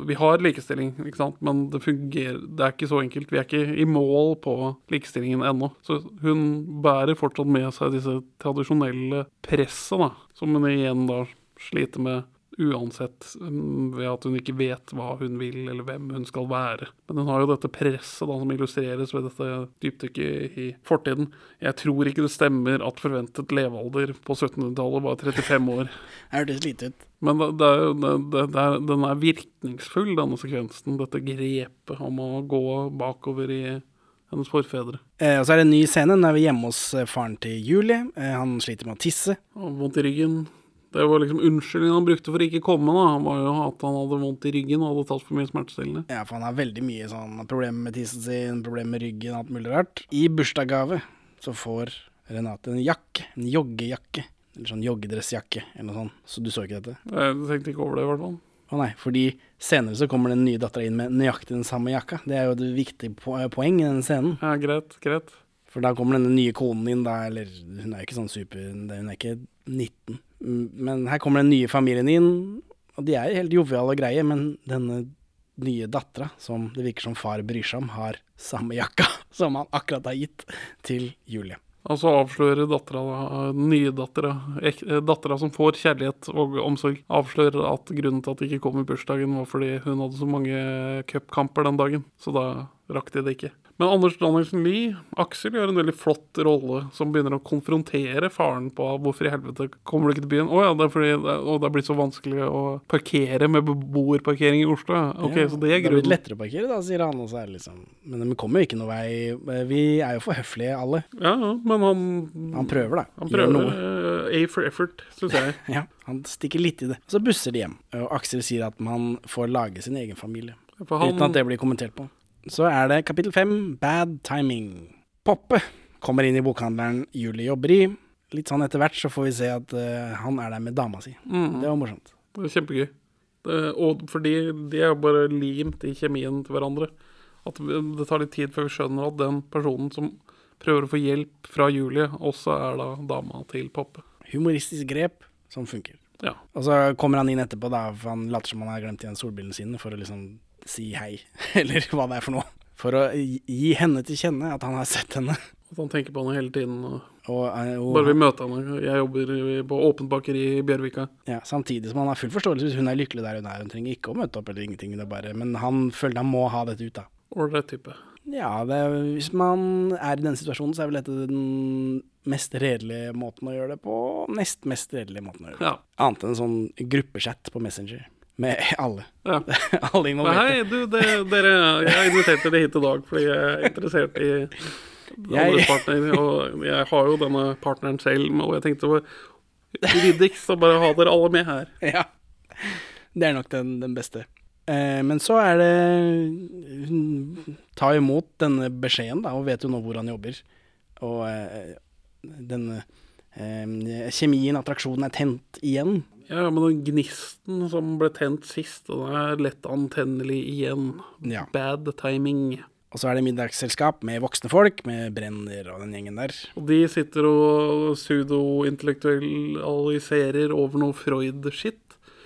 vi har likestilling, ikke sant, men det fungerer Det er ikke så enkelt. Vi er ikke i mål på likestillingen ennå. Så hun bærer fortsatt med seg disse tradisjonelle presset, da, som hun igjen da sliter med uansett mm, ved at hun ikke vet hva hun vil, eller hvem hun skal være. Men hun har jo dette presset da, som illustreres ved dette dypdykket i fortiden. Jeg tror ikke det stemmer at forventet levealder på 1700-tallet var 35 år. *laughs* Det hørtes lite ut. Men det, det er, jo- det er, den er virkningsfull, denne sekvensen. Dette grepet om å gå bakover i hennes forfedre. Eh, og så er det en ny scene. Nå er vi hjemme hos eh, faren til Julie. Eh, han sliter med å tisse. Og vondt i ryggen. Det var liksom unnskyldningen han brukte for å ikke komme, da. Han var jo at han hadde vondt i ryggen og hadde tatt for mye smertestillende. Ja, for han har veldig mye sånn problemer med tissen sin, problemer med ryggen, alt mulig rart. I bursdagsgave så får Renate en jakke. En joggejakke. Eller sånn joggedressjakke, eller noe sånt. Så du så ikke dette? Jeg tenkte ikke over det, i hvert fall. Å nei, fordi senere så kommer den nye dattera inn med nøyaktig den samme jakka. Det er jo et viktig po poeng i den scenen. Ja, greit, greit. For da kommer denne nye konen inn, da, eller hun er jo ikke sånn super Hun er ikke 19. Mm, Men her kommer den nye familien inn, og de er helt joviale og greie, men denne nye dattera, som det virker som far bryr seg om, har samme jakka *laughs* som han akkurat har gitt til Julie. Og så avslører dattera, den nye dattera, eh, dattera som får kjærlighet og omsorg, avslører at grunnen til at de ikke kom i bursdagen, var fordi hun hadde så mange cupkamper den dagen. Så da rakk de det ikke. Men Anders Danielsen Lie, Aksel, gjør en veldig flott rolle som begynner å konfrontere faren på hvorfor i helvete kommer du ikke til byen. Å ja, det er fordi det, oh, det er blitt så vanskelig å parkere med beboerparkering i Oslo. Ok, Ja, så det er blitt lettere å parkere, da, sier han. Og så er det liksom Men vi kommer jo ikke noe vei. Vi er jo for høflige, alle. Ja, men han Han prøver, da. Han Gjør prøver noe. eh, A for effort, syns jeg. *laughs* Ja, han stikker litt i det. Så busser de hjem, og Aksel sier at man får lage sin egen familie. Han- Uten at det blir kommentert på. Så er det kapittel fem, bad timing. Poppe kommer inn i bokhandleren Julie jobber i. Litt sånn etter hvert så får vi se at uh, han er der med dama si. Mm. Det var morsomt. Det er kjempegøy. Det, og fordi de er jo bare limt i kjemien til hverandre. At det tar litt tid før vi skjønner at den personen som prøver å få hjelp fra Julie, også er da dama til Poppe. Humoristisk grep som funker. Ja. Og så kommer han inn etterpå, da, for han later som han har glemt igjen solbrillene sine, for å liksom si hei, *laughs* eller hva det er for noe. For å gi henne til kjenne at han har sett henne. At han tenker på henne hele tiden. Og Og, eh, og bare vil møte henne. Jeg jobber på åpent bakeri i Bjørvika. Ja, samtidig som han har full forståelse hvis hun er lykkelig der hun er. Hun trenger ikke å møte opp eller ingenting, det bare Men han føler han må ha dette ut, da. Ålreit type. Ja, det, hvis man er i den situasjonen, så er vel dette den mest redelige måten å gjøre det på. Nest mest redelige måten å gjøre det Ja. Annet enn en sånn gruppechat på Messenger. Med alle. Ja. *laughs* alle involverte. hei, du, det, dere, jeg inviterte dere hit i dag fordi jeg er interessert i andres partner. Og jeg har jo denne partneren selv, og jeg tenkte det var ryddigst å bare ha dere alle med her. *laughs* Ja. Det er nok den, den beste. Eh, men så er det Hun tar imot denne beskjeden, da, og vet jo nå hvor han jobber. Og eh, denne eh, kjemien, attraksjonen, er tent igjen. Ja, men den gnisten som ble tent sist, den er lett antennelig igjen. Ja. Bad timing. Og så er det middagsselskap med voksne folk, med Brenner og den gjengen der. Og de sitter og pseudointellektualiserer over noe Freud-shit.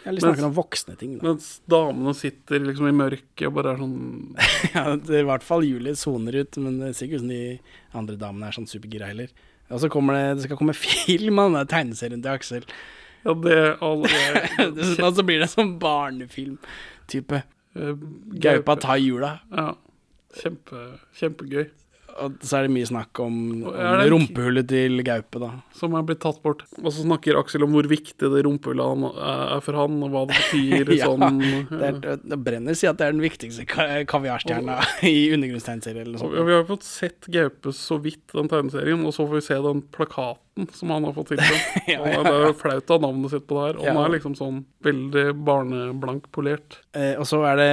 Ja, litt snakker om voksne ting, da. Mens damene sitter liksom i mørket og bare er sånn *laughs* Ja, det er I hvert fall Julie soner ut, men det ser ikke ut som de andre damene er sånn supergira heller. Og så kommer det, det skal komme *laughs* film av den tegneserien til Aksel. Ja, det alle *laughs* Og så blir det sånn barnefilm-type. Eh, Gaupa tar jula. Ja. Kjempe, kjempegøy. Og så er det mye snakk om, om rumpehullet til Gaupe, da. Som er blitt tatt bort. Og så snakker Aksel om hvor viktig det rumpehullet er for han, og hva det betyr. *laughs* Ja, sånn Det, er, det brenner sier at det er den viktigste kaviarstjerna *laughs* i undergrunnstegnserien, eller Og sånt. Vi har jo fått sett Gaupe så vidt den tegneserien, og så får vi se den plakaten som han har fått tilsendt. *laughs* Ja, Og ja, Det er jo flaut ha navnet sitt på det her. Og Ja. er liksom sånn veldig barneblankpolert. Eh, og så er det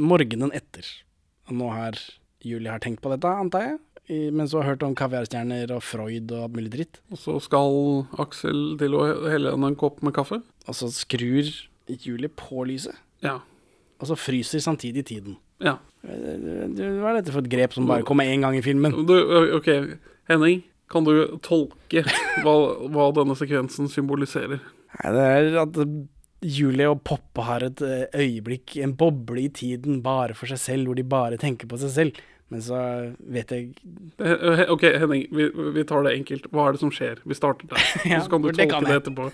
morgenen etter. Og nå har Julie har tenkt på dette, antar jeg. I, mens hun har hørt om kaviarstjerner og Freud og alt mulig dritt. Og så skal Aksel til å helle henne en kopp med kaffe. Og så skrur Julie på lyset, Ja. og så fryser samtidig tiden. ja. Eh, Hva er dette for et grep som bare kommer én gang i filmen? Du, OK, Henning. kan du tolke hva, hva denne sekvensen symboliserer? Nei, det er at Julie og Poppe har et eh, øyeblikk, en boble i tiden, bare for seg selv, hvor de bare tenker på seg selv. Men så vet jeg Eh, eh, OK, Henning, vi, vi tar det enkelt. Hva er det som skjer? Vi starter der. *laughs* Ja, så kan du tolke det det etterpå.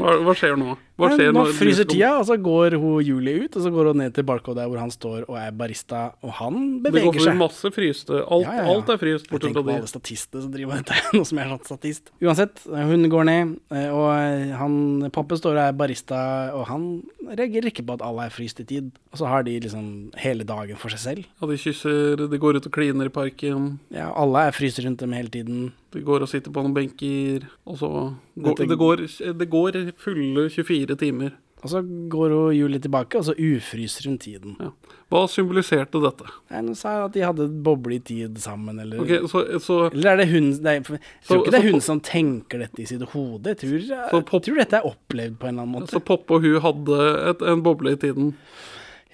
Hva, hva skjer nå? Hva skjer Nå fryser tida, og så går hun Julie ut, og så går hun ned til Barco der hvor han står og er barista, og han beveger seg. Det går beveger for masse fryste. Alt, Ja, ja, alt er fryst, Jeg tenker på alle statistene som driver med dette, *laughs* nå som jeg er sånn statist. Uansett, hun går ned, eh, og han Poppe står og er barista, og han reagerer ikke på at alle er fryst i tid. Og så har de liksom hele dagen for seg selv. Ja, de kysser, de går ut og kliner i parken. Ja, alle er fryser rundt dem hele tiden. De går og sitter på noen benker. Og så går, det, går, det går fulle 24 timer. Og så går hun Julie tilbake, og så ufryser hun tiden. Ja. Hva symboliserte dette? Nei, Nå sa at de hadde boble i tid sammen, eller okay, så, så, Eller er det hun nei, Jeg tror Så- ikke det er hun som tenker dette i sitt hode. Jeg tror, jeg, pop- tror dette er opplevd på en eller annen måte. så Poppe og hun hadde et, en boble i tiden.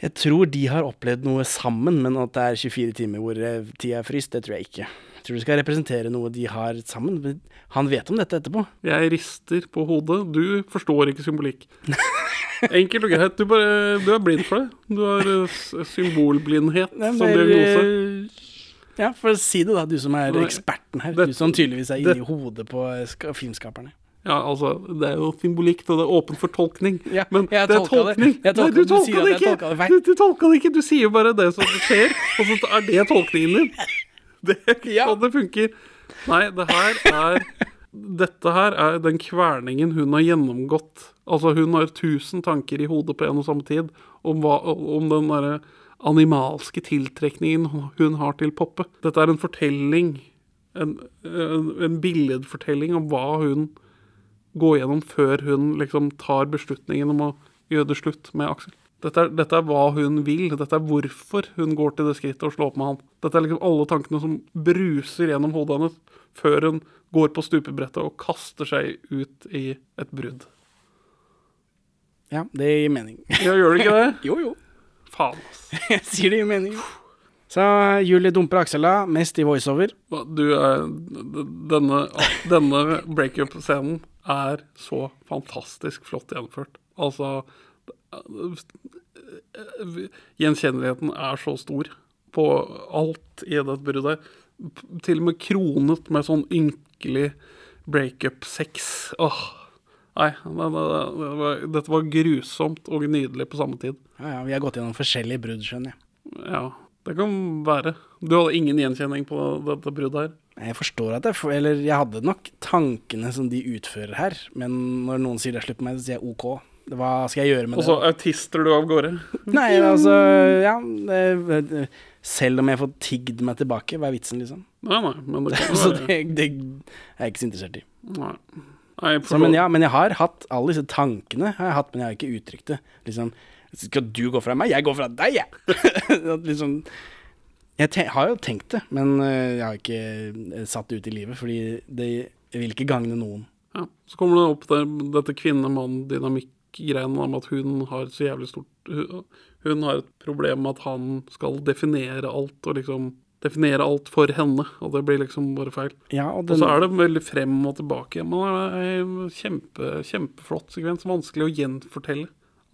Jeg tror de har opplevd noe sammen, men at det er 24 timer hvor eh, tida er fryst, det tror jeg ikke. Jeg tror det skal representere noe de har sammen. men Han vet om dette etterpå. Jeg rister på hodet. Du forstår ikke symbolikk. Enkelt og greit. Du, bare, du er blind for det. Du har eh, symbolblindhet Det er som diagnose. eh, Ja, for å si det, da, du som er Nei, eksperten her. det- du som tydeligvis er inni hodet på filmskaperne. Ja, altså, det er jo symbolikk, og det er åpen for tolkning. Ja, Men det er tolkning! det. tolka Nei, du. Tolka det ikke. Du, du tolka det ikke. Du sier jo bare det som skjer, og så er det tolkningen din. Det er ikke Ja. sånn det funker. Nei, det her er Dette her er den kverningen hun har gjennomgått. Altså, hun har tusen tanker i hodet på en og samme tid om, hva, om den derre animalske tiltrekningen hun har til Poppe. Dette er en fortelling, en, en, en billedfortelling om hva hun gå gjennom før hun liksom tar beslutningen om å gjøre det slutt med Aksel. Dette er, dette er hva hun vil, dette er hvorfor hun går til det skrittet å slå opp med han. Dette er liksom alle tankene som bruser gjennom hodet hennes før hun går på stupebrettet og kaster seg ut i et brudd. Ja, det gir mening. Ja, gjør det ikke det? *laughs* jo, jo. Faen, ass. *laughs* Jeg sier det gir mening. Så Julie dumper Aksel da, mest i voiceover. Du er Denne, denne breakup-scenen er så fantastisk flott gjennomført. Altså Gjenkjenneligheten er så stor på alt i det bruddet. Til og med kronet med sånn ynkelig breakup-sex. Åh. Nei, det, det, det var, dette var grusomt og nydelig på samme tid. Ja, ja, Vi har gått gjennom forskjellige brudd, skjønner jeg. Ja, det kan være. Du hadde ingen gjenkjenning på dette bruddet her? Jeg forstår at jeg for, Eller jeg hadde nok tankene som de utfører her, men når noen sier det slutt på meg, så sier jeg OK. Hva skal jeg gjøre med det? Og så autister du av gårde. Nei, altså Ja. Det, selv om jeg får tigd meg tilbake, hva er vitsen, liksom? Nei, nei, men det kan *laughs* Så være det, det er jeg ikke så interessert i. Nei. Nei, Så, men, ja, men jeg har hatt alle disse tankene, har jeg hatt, men jeg har ikke uttrykt det. Liksom Skal du gå fra meg? Jeg går fra deg, jeg! *laughs* Ja. liksom Jeg har jo tenkt det, men øh, jeg har ikke øh, satt det ut i livet, fordi det vil ikke gagne noen. Ja. Så kommer det opp der, dette kvinne-mann-dynamikk-greiene om at hun har så jævlig stort hun, hun har et problem med at han skal definere alt, og liksom definere alt for henne, og det blir liksom bare feil. Ja, og Og så er det veldig frem og tilbake. Men det er en kjempe, kjempeflott sekvens. Vanskelig å gjenfortelle.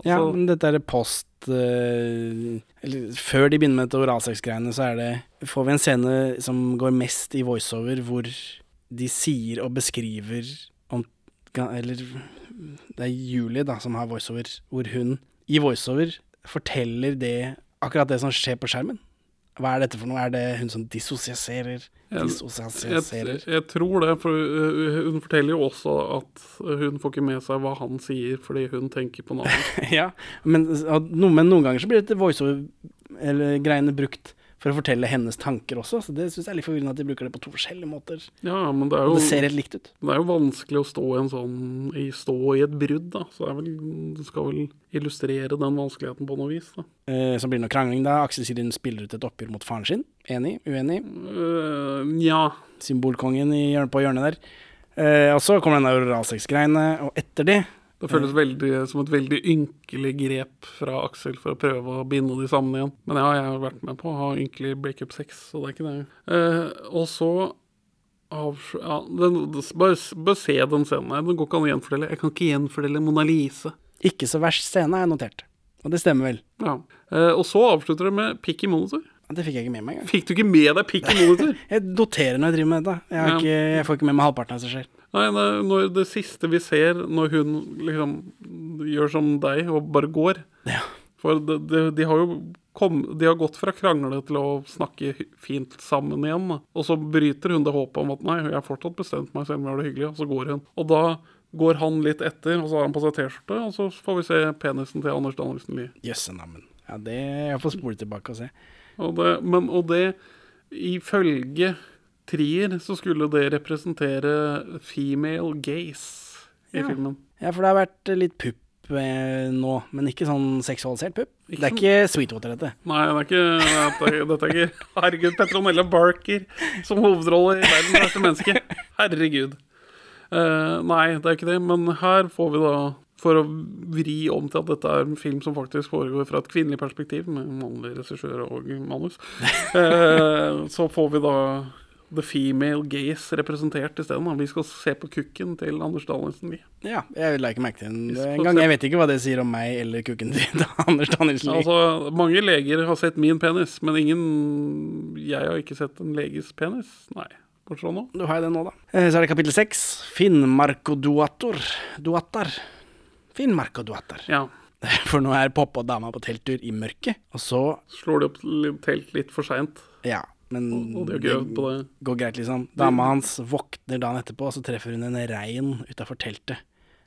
Ja, Altså, men dette er post uh, Eller før de begynner med dette oralsex-greiene, så er det Får vi en scene som går mest i voiceover, hvor de sier og beskriver om Eller det er Julie da som har voiceover, hvor hun i voiceover forteller det akkurat det som skjer på skjermen. Hva er dette for noe? Er det hun som dissosierer? Dissosierer? Jeg, jeg tror det, for hun forteller jo også at hun får ikke med seg hva han sier, fordi hun tenker på noe annet. *laughs* ja, men, men noen ganger så blir dette voiceover-greiene brukt for å fortelle hennes tanker også, så det syns jeg er litt forvirrende at de bruker det på to forskjellige måter. Ja, men det er jo, det ser helt likt ut. det er jo vanskelig å stå i en sånn i, stå i et brudd, da. Så vel, det skal vel illustrere den vanskeligheten på noe vis, da. Eh, så blir det noe krangling da. Aksel Sirin spiller ut et oppgjør mot faren sin. Enig? Uenig? Uh, ja. Symbolkongen i på hjørnet der. Eh, og så kommer den der oralsex-greiene, og etter det Det føles veldig, som et veldig ynkelig grep fra Aksel for å prøve å binde de sammen igjen. Men ja, jeg har vært med på å ha ynkelig breakup sex, så det er ikke det. Eh, og så ja, den, bare, bare se den scenen her. Det går ikke an å gjenfordele. Jeg kan ikke gjenfordele Mona Lise. Ikke så verst scene, har jeg notert. Og det stemmer vel. Ja. Eh, og så avslutter det med pikk i monitor. Det fikk jeg ikke med meg engang. Fikk du ikke med deg pikk i monitor? Jeg noterer når jeg driver med dette. Jeg, Ja. ikke, jeg får ikke med meg halvparten av det som skjer. Nei, det, når det siste vi ser når hun liksom gjør som deg og bare går Ja. For de, de, de har jo kom, de har gått fra krangle til å snakke fint sammen igjen. Da. Og så bryter hun det håpet om at nei, jeg har fortsatt bestemt meg selv om jeg har det hyggelig. Og så går hun. Og da går han litt etter, og så har han på seg T-skjorte, og så får vi se penisen til Anders Danielsen Lie. Jøsse navn. Ja, det jeg får spole tilbake og se. Og det, men, og det ifølge Trier så skulle det representere female gaze i Ja. filmen. Ja, for det har vært litt pupp eh, nå, men ikke sånn seksualisert pupp. Ikke det er sånn- ikke Sweetwater, dette. Nei, det er ikke, dette, dette er ikke Herregud, Petronella Barker som hovedrolle i 'Verdens verste menneske'. Herregud. Uh, nei, det er ikke det, men her får vi da For å vri om til at dette er en film som faktisk foregår fra et kvinnelig perspektiv, med mannlig regissør og manus, *laughs* eh, så får vi da the female gaze representert isteden. Vi skal se på kukken til Anders Danielsen vi. Ja, jeg la ikke merke til den en gang. Jeg vet ikke hva det sier om meg eller kukken til *laughs* Anders Danielsen Altså, mange leger har sett min penis, men ingen Jeg har ikke sett en leges penis. Nei. Bortsett fra nå. Du har jo det nå, da. Eh, Så er det kapittel seks. Finnmarko duator. Duatar. Finnmarko duatar. Ja. *laughs* For nå er pappa og dama på telttur i mørket, og så Slår de opp telt litt for seint. Ja, men Og de det, det. går greit, liksom. Dama hans våkner dagen etterpå, og så treffer hun en rein utafor teltet.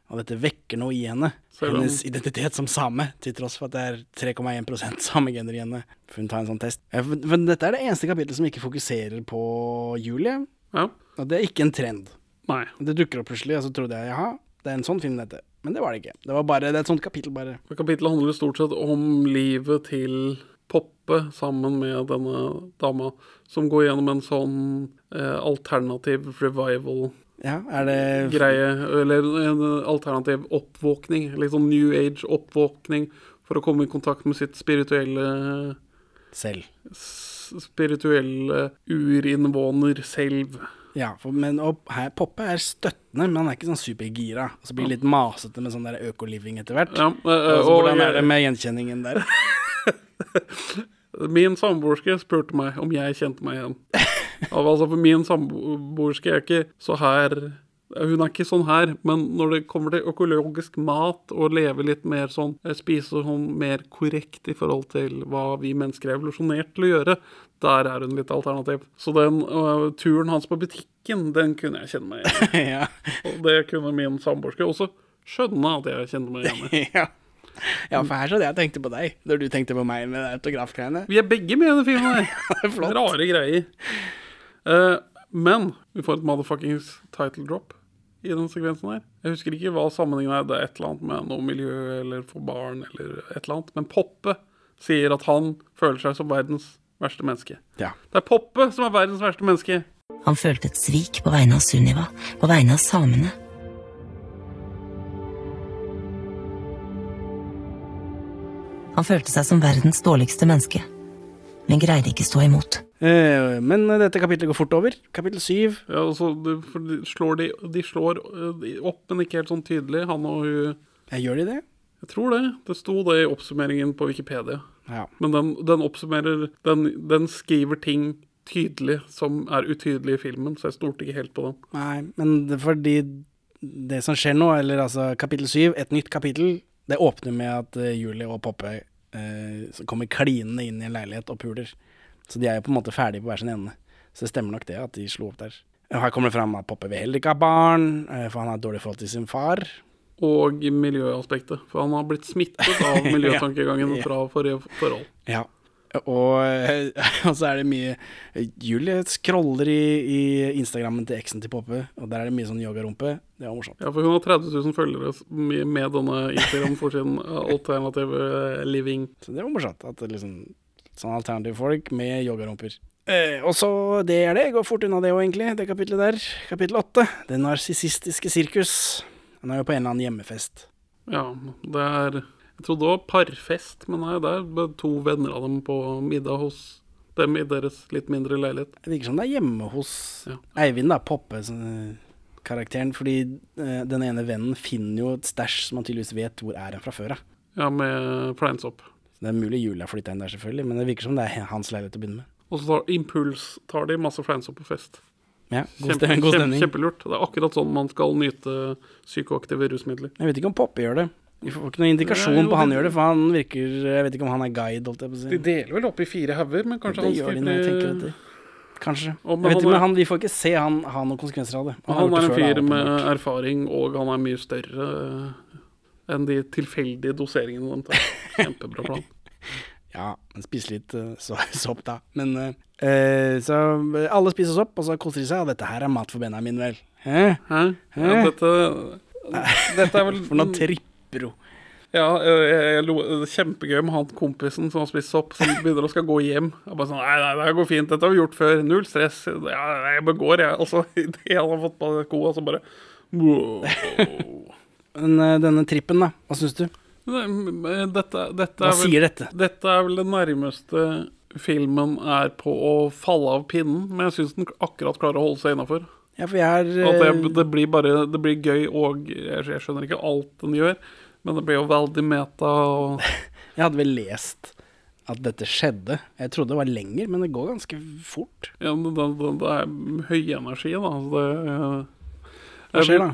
Og dette vekker noe i henne. Hennes identitet som same, til tross for at det er 3,1 samegener i henne. For hun tar en sånn test. Ja, for dette er det eneste kapittelet som ikke fokuserer på Julie. Ja. Og det er ikke en trend. Nei. Det dukker opp plutselig, og så trodde jeg jaha, det er en sånn film, dette. Men det var det ikke. Det var bare, det er et sånt kapittel, bare. Kapittelet handler stort sett om livet til Poppe sammen med denne dama, som går gjennom en sånn eh, alternativ revival-greie. Ja, er det Eller en alternativ oppvåkning. Litt sånn New Age-oppvåkning for å komme i kontakt med sitt spirituelle Selv. Spirituelle urinnvåner selv. Ja, for, men og, her, Poppe er støttende, men han er ikke sånn supergira. Og så blir det litt masete med sånn der økoliving etter hvert. Ja, øh, altså, og hvordan er det med gjenkjenningen der? *laughs* Min samboerske spurte meg om jeg kjente meg igjen. *laughs* Altså, for min samboerske er ikke så her Hun er ikke sånn her, men når det kommer til økologisk mat og leve litt mer sånn eh, Spise sånn mer korrekt i forhold til hva vi mennesker er evolusjonert til å gjøre, der er hun litt alternativ. Så den uh, turen hans på butikken, den kunne jeg kjenne meg igjen i. *laughs* ja. Og det kunne min samboerske også skjønne at jeg kjente meg igjen i. *laughs* ja. ja, for her så hadde jeg tenkte på deg, når du tenkte på meg med det autografgreiene. Vi er begge med i denne filmen her. *laughs* Er flott. Rare greier. Uh, men vi får et motherfuckings title drop i den sekvensen her. Jeg husker ikke hva sammenhengen er. Det er et eller annet med noe miljø eller for barn eller et eller annet. Men Poppe sier at han føler seg som verdens verste menneske. Ja. Det er Poppe som er verdens verste menneske. Han følte et svik på vegne av Sunniva, på vegne av samene. Han følte seg som verdens dårligste menneske, men greide ikke stå imot. Eh, men dette kapittelet går fort over. Kapittel syv. Ja, altså, de, de slår de, de slår eh, opp, men ikke helt sånn tydelig. Han og hun Jeg gjør de det? Jeg tror det. Det sto det i oppsummeringen på Wikipedia. Ja. Men den, den oppsummerer den, den skriver ting tydelig som er utydelig i filmen, så jeg stolte ikke helt på den. Nei, men det, fordi det som skjer nå, eller altså kapittel syv, et nytt kapittel, det åpner med at eh, Julie og Poppe så kommer klinende inn i en leilighet og puler. Så de er jo på en måte ferdige på hver sin ende. Så det stemmer nok det at de slo opp der. Her kommer det fram at Poppe vil heller ikke ha barn, eh, for han har et dårlig forhold til sin far. Og miljøaspektet, for han har blitt smittet av *laughs* miljøtankegangen Ja. fra forrige forhold. Ja. Og, eh, *laughs* og så er det mye Julie scroller i, i Instagrammen til eksen til Poppe, og der er det mye sånn yogarumpe. Det var morsomt. Ja, for hun har 30 000 følgere med, denne Instagram for sin *laughs* alternative living. Så det var morsomt. At det liksom Sånn alternative folk med yogarumper. Eh, og så Det er det. Går fort unna det òg, egentlig. Det kapitlet der. Kapittel åtte. Det narsissistiske sirkus. Han er jo på en eller annen hjemmefest. Ja, det er Jeg trodde det var parfest, men nei, det er to venner av dem på middag hos dem i deres litt mindre leilighet. Det virker som det er hjemme hos Ja. Eivind, da, Poppe-karakteren. Fordi eh, den ene vennen finner jo et stæsj som han tydeligvis vet hvor er han fra før av. Ja, med fleinsopp. Det er mulig Julie har flytta inn der, selvfølgelig, men det virker som det er hans leilighet å begynne med. Og så tar impuls tar de masse fleinsopp på fest. Ja, god, Kjempe, stem kjempe, stemning. kjempelurt. Det er akkurat sånn man skal nyte psykoaktive rusmidler. Jeg vet ikke om Poppe gjør det. Vi får ikke noen indikasjon Nei, jo, på han det- gjør det, for han virker Jeg vet ikke om han er guide, holdt jeg på å si. De deler vel opp i fire hauger, men kanskje det han gjør de når jeg skriver. Kanskje. Og, Jeg vet ikke, men han, vi får ikke se han ha noen konsekvenser av det. Han, han er en fyr med erfaring, og han er mye større eh, enn de tilfeldige doseringene de tar. Kjempebra plan. *laughs* Ja, men spis litt uh, så, sopp, da. Men eh, eh, Så eh, alle spiser sopp, og så koser de seg. Og dette her er mat for Benjamin, vel? Hæ? Hæ? Ja, Hæ? dette, dette er vel *laughs* For noe trippro. Ja, jeg, lo, kjempegøy med han kompisen som har spist sopp, som begynner å skal gå hjem. Jeg bare sånn, nei, nei, det går fint, dette har vi gjort før. Null stress. Ja, jeg bare går, jeg. Altså, så idet han har fått på skoa, så bare wow. Men eh, denne trippen, da? Hva syns du? Dette, dette, Hva er vel, sier dette? dette er vel det nærmeste filmen er på å falle av pinnen, men jeg syns den akkurat klarer å holde seg innafor. Ja, for jeg er At det, eh, det blir bare Det blir gøy, og jeg, jeg skjønner ikke alt den gjør, men det blir jo veldig meta. Og, *laughs* Jeg hadde vel lest at dette skjedde. Jeg trodde det var lenger, men det går ganske fort. ja, det, det, det, det er høy energi, da. Så det, Hva skjer da?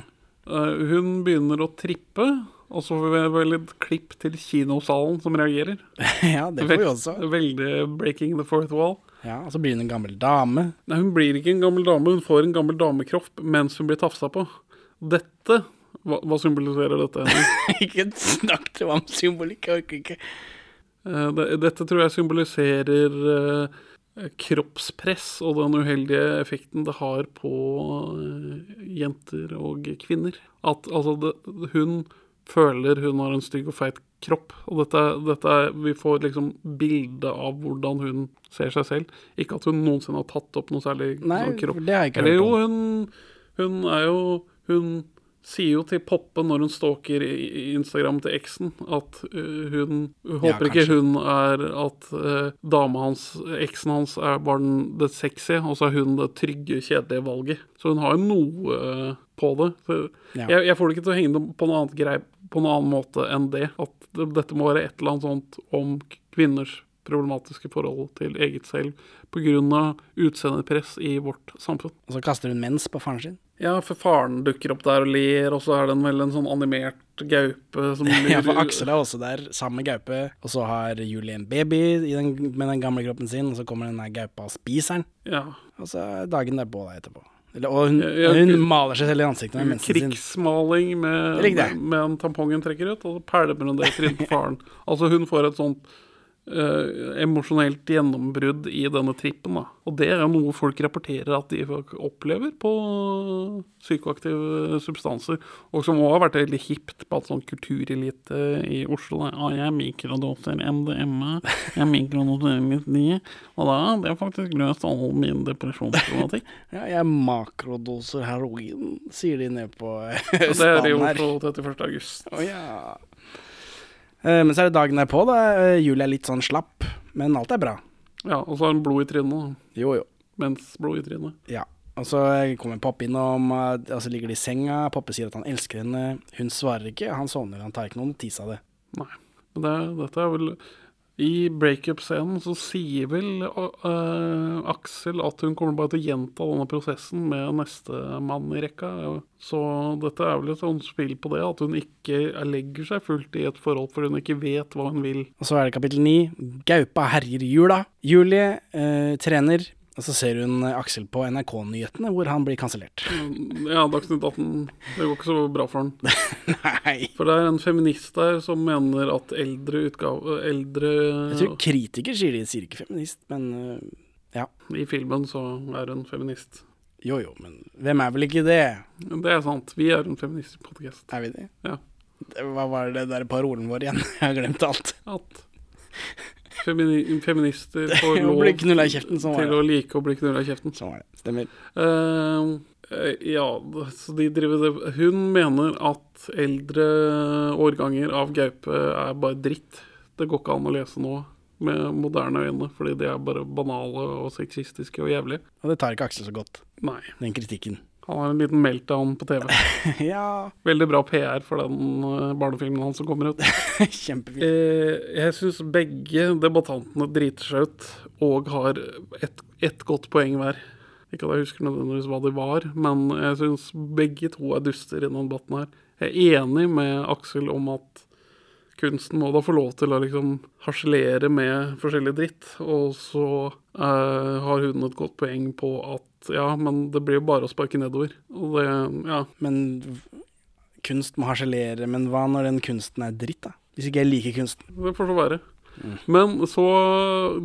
Eh, hun begynner å trippe, og så får vi vel et klipp til kinosalen som reagerer. *laughs* ja, det får vi også. Veldig breaking the fourth wall. Ja, Og så blir hun en gammel dame. Nei, hun blir ikke en gammel dame, hun får en gammel damekropp mens hun blir tafsa på. Dette Hva, hva symboliserer dette? *laughs* Ikke snakk til meg om symbolikk, jeg orker ikke. Eh, dette tror jeg symboliserer eh, kroppspress og den uheldige effekten det har på eh, jenter og kvinner. At altså det, hun føler hun har en stygg og feit kropp. Og dette, dette er, Vi får liksom bilde av hvordan hun ser seg selv. Ikke at hun noensinne har tatt opp noe særlig Nei, sånn kropp. det har jeg ikke Eller jo, hun, hun er jo Hun sier jo til Poppe når hun stalker Instagram til eksen, at øh, hun håper ikke hun er at øh, dama hans, eksen hans, er bare den, det sexy, og så er hun det trygge, kjedelige valget. Så hun har jo noe øh, på det. Ja. jeg, jeg får det ikke til å henge på noe annet grei på noen annen måte enn det. At det, dette må være et eller annet sånt om kvinners problematiske forhold til eget selv pga. utseendepress i vårt samfunn. Og så kaster hun mens på faren sin. Ja, for faren dukker opp der og ler, og så er det vel en sånn animert gaupe som *laughs* Ja, for Aksel er også der, sammen med gaupe. Og så har Julie en baby i den, med den gamle kroppen sin, og så kommer den der gaupa og spiser den. Ja. Og så er dagen derpå da etterpå. Eller, og hun, Ja, hun maler seg selv i ansiktet med mensen sin. Krigsmaling med, med, med en tampong hun trekker ut, og så pælmer hun det i trynet på *laughs* faren. Altså, hun får et sånt eh, emosjonelt gjennombrudd i denne trippen, da. Og det er jo noe folk rapporterer at de opplever på psykoaktive substanser, og som også har vært veldig hipt på at sånn kulturelite i Oslo. Ja, jeg mikrodoser MDMA, jeg mikrodoser LSD, og da det har faktisk løst all min depresjonsproblematikk. *laughs* Ja, jeg makrodoser heroin, sier de ned på Og det er i. Oslo 31. august. Oh, ja. Eh, Men så er det dagen derpå, da. Eh, Julie er litt sånn slapp, men alt er bra. Ja, og så har hun blod i trynet. Jo, jo. Mens blod i trynet. Ja. Og så kommer Poppe innom, eh, og så ligger de i senga. Poppe sier at han elsker henne. Hun svarer ikke, han sovner. Han tar ikke noen notis av det. Nei. Men det, dette er vel I breakup-scenen så sier vel uh, Aksel at hun kommer bare til å gjenta denne prosessen med neste mann i rekka. Så dette er vel et sånt spill på det, at hun ikke legger seg fullt i et forhold for hun ikke vet hva hun vil. Og så er det kapittel ni. Gaupa herjer i jula. Julie uh, trener, og så ser hun Aksel på NRK-nyhetene, hvor han blir kansellert. Ja, Dagsnytt 18. Det går ikke så bra for han. *laughs* Nei. For det er en feminist der som mener at eldre utgave Eldre Jeg tror kritiker sier de sier ikke feminist, men eh, ja. I filmen så er hun feminist. Jo jo, men hvem er vel ikke det? Det er sant. Vi er en feministisk podkast. Er vi det? Ja. Hva var det der parolen vår igjen? *laughs* Jeg har glemt alt. At femini feminister får *laughs* lov kjeften, sånn til å like å bli knulla i kjeften. Sånn var det. Stemmer. Eh, ja, så de driver det Hun mener at eldre årganger av gaupe er bare dritt. Det går ikke an å lese nå. med moderne øyne, fordi de er bare banale og sexistiske og jævlige. Og det tar ikke Aksel så godt, Nei. den kritikken. Han har en liten meltdown på TV. *laughs* ja, Veldig bra PR for den eh, barnefilmen hans som kommer ut. *laughs* kjempefint. Eh, jeg syns begge debattantene driter seg ut og har ett et godt poeng hver. Ikke at jeg husker nødvendigvis hva de var, men jeg syns begge to er duster i denne debatten her. Jeg er enig med Aksel om at kunsten må da få lov til å liksom harselere med forskjellig dritt, og så eh, har hun et godt poeng på at ja, men det blir jo bare å sparke nedover. Og det, ja. Men kunst må harselere, men hva når den kunsten er dritt, da? Hvis ikke jeg liker kunsten. Det får så være. Men så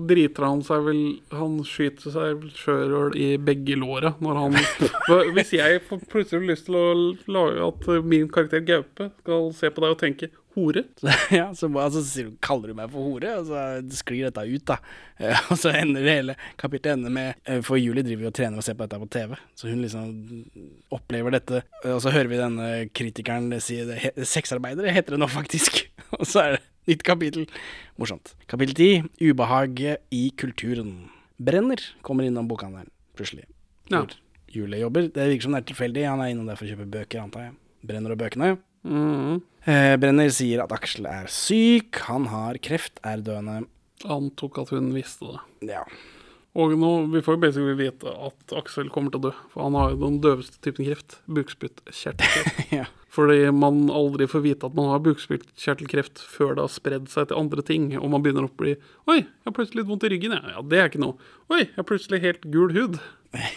driter han seg vel Han skyter seg sjøl i begge låra når han *laughs* Hvis jeg får plutselig lyst til å lage at min karakter Gaupe skal se på deg og tenke 'hore', *laughs* ja, så, altså, så kaller du meg for hore, og så sklir dette ut, da. Eh, Og så ender det hele kapittelet ender med eh, For Julie driver jo og trener og ser på dette på TV, så hun liksom opplever dette. Og så hører vi denne kritikeren si det Sexarbeidere heter det nå, faktisk. *laughs* Og så er det nytt kapittel. Morsomt. Kapittel ti. Ubehaget i kulturen. Brenner kommer innom bokhandelen plutselig. Ja. Julie jobber. Det virker som det er tilfeldig. Han er innom der for å kjøpe bøker, antar jeg. Brenner og bøkene. mm, Eh, Brenner sier at Aksel er syk, han har kreft, er døende. antok at hun visste det. Ja. Og nå, vi får jo basically vite at Aksel kommer til å dø, for han har jo den døveste typen kreft. Bukspyttkjertelkreft. *laughs* ja. Fordi man aldri får vite at man har bukspyttkjertelkreft før det har spredd seg til andre ting, og man begynner å bli Oi, jeg har plutselig litt vondt i ryggen, jeg. Ja, det er ikke noe. Oi, jeg har plutselig helt gul hud. *laughs*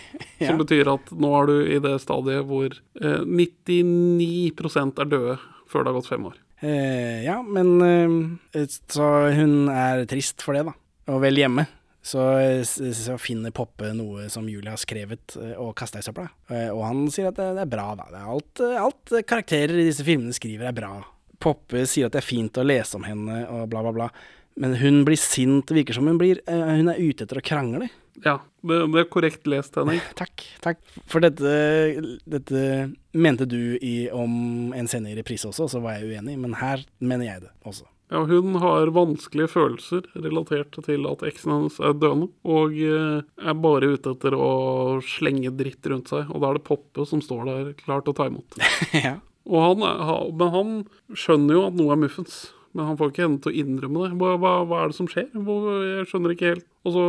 Ja. Som betyr at nå er du i det stadiet hvor eh, 99 er døde før det har gått fem år. Eh, ja, men eh, Så hun er trist for det, da. Og vel hjemme. Så, så finner Poppe noe som Julie har skrevet eh, og kaster i søpla. Eh, og han sier at det, er bra, da. Det er alt, eh, alt karakterer i disse filmene skriver, er bra. Poppe sier at det er fint å lese om henne og bla, bla, bla. Men hun blir sint. Virker som hun blir Hun er ute etter å krangle. Ja, det, er korrekt lest, Henning. *laughs* Takk. takk. For dette, dette mente du i, om en scene i reprise også, så var jeg uenig. Men her mener jeg det også. Ja, hun har vanskelige følelser relatert til at eksen hennes er døende, og eh, er bare ute etter å slenge dritt rundt seg. Og da er det Poppe som står der klar til å ta imot. *laughs* ja. Og han, er- men han skjønner jo at noe er muffens. Men han får ikke henne til å innrømme det. Hva, hva, hva er det som skjer? Jeg skjønner ikke helt. Og så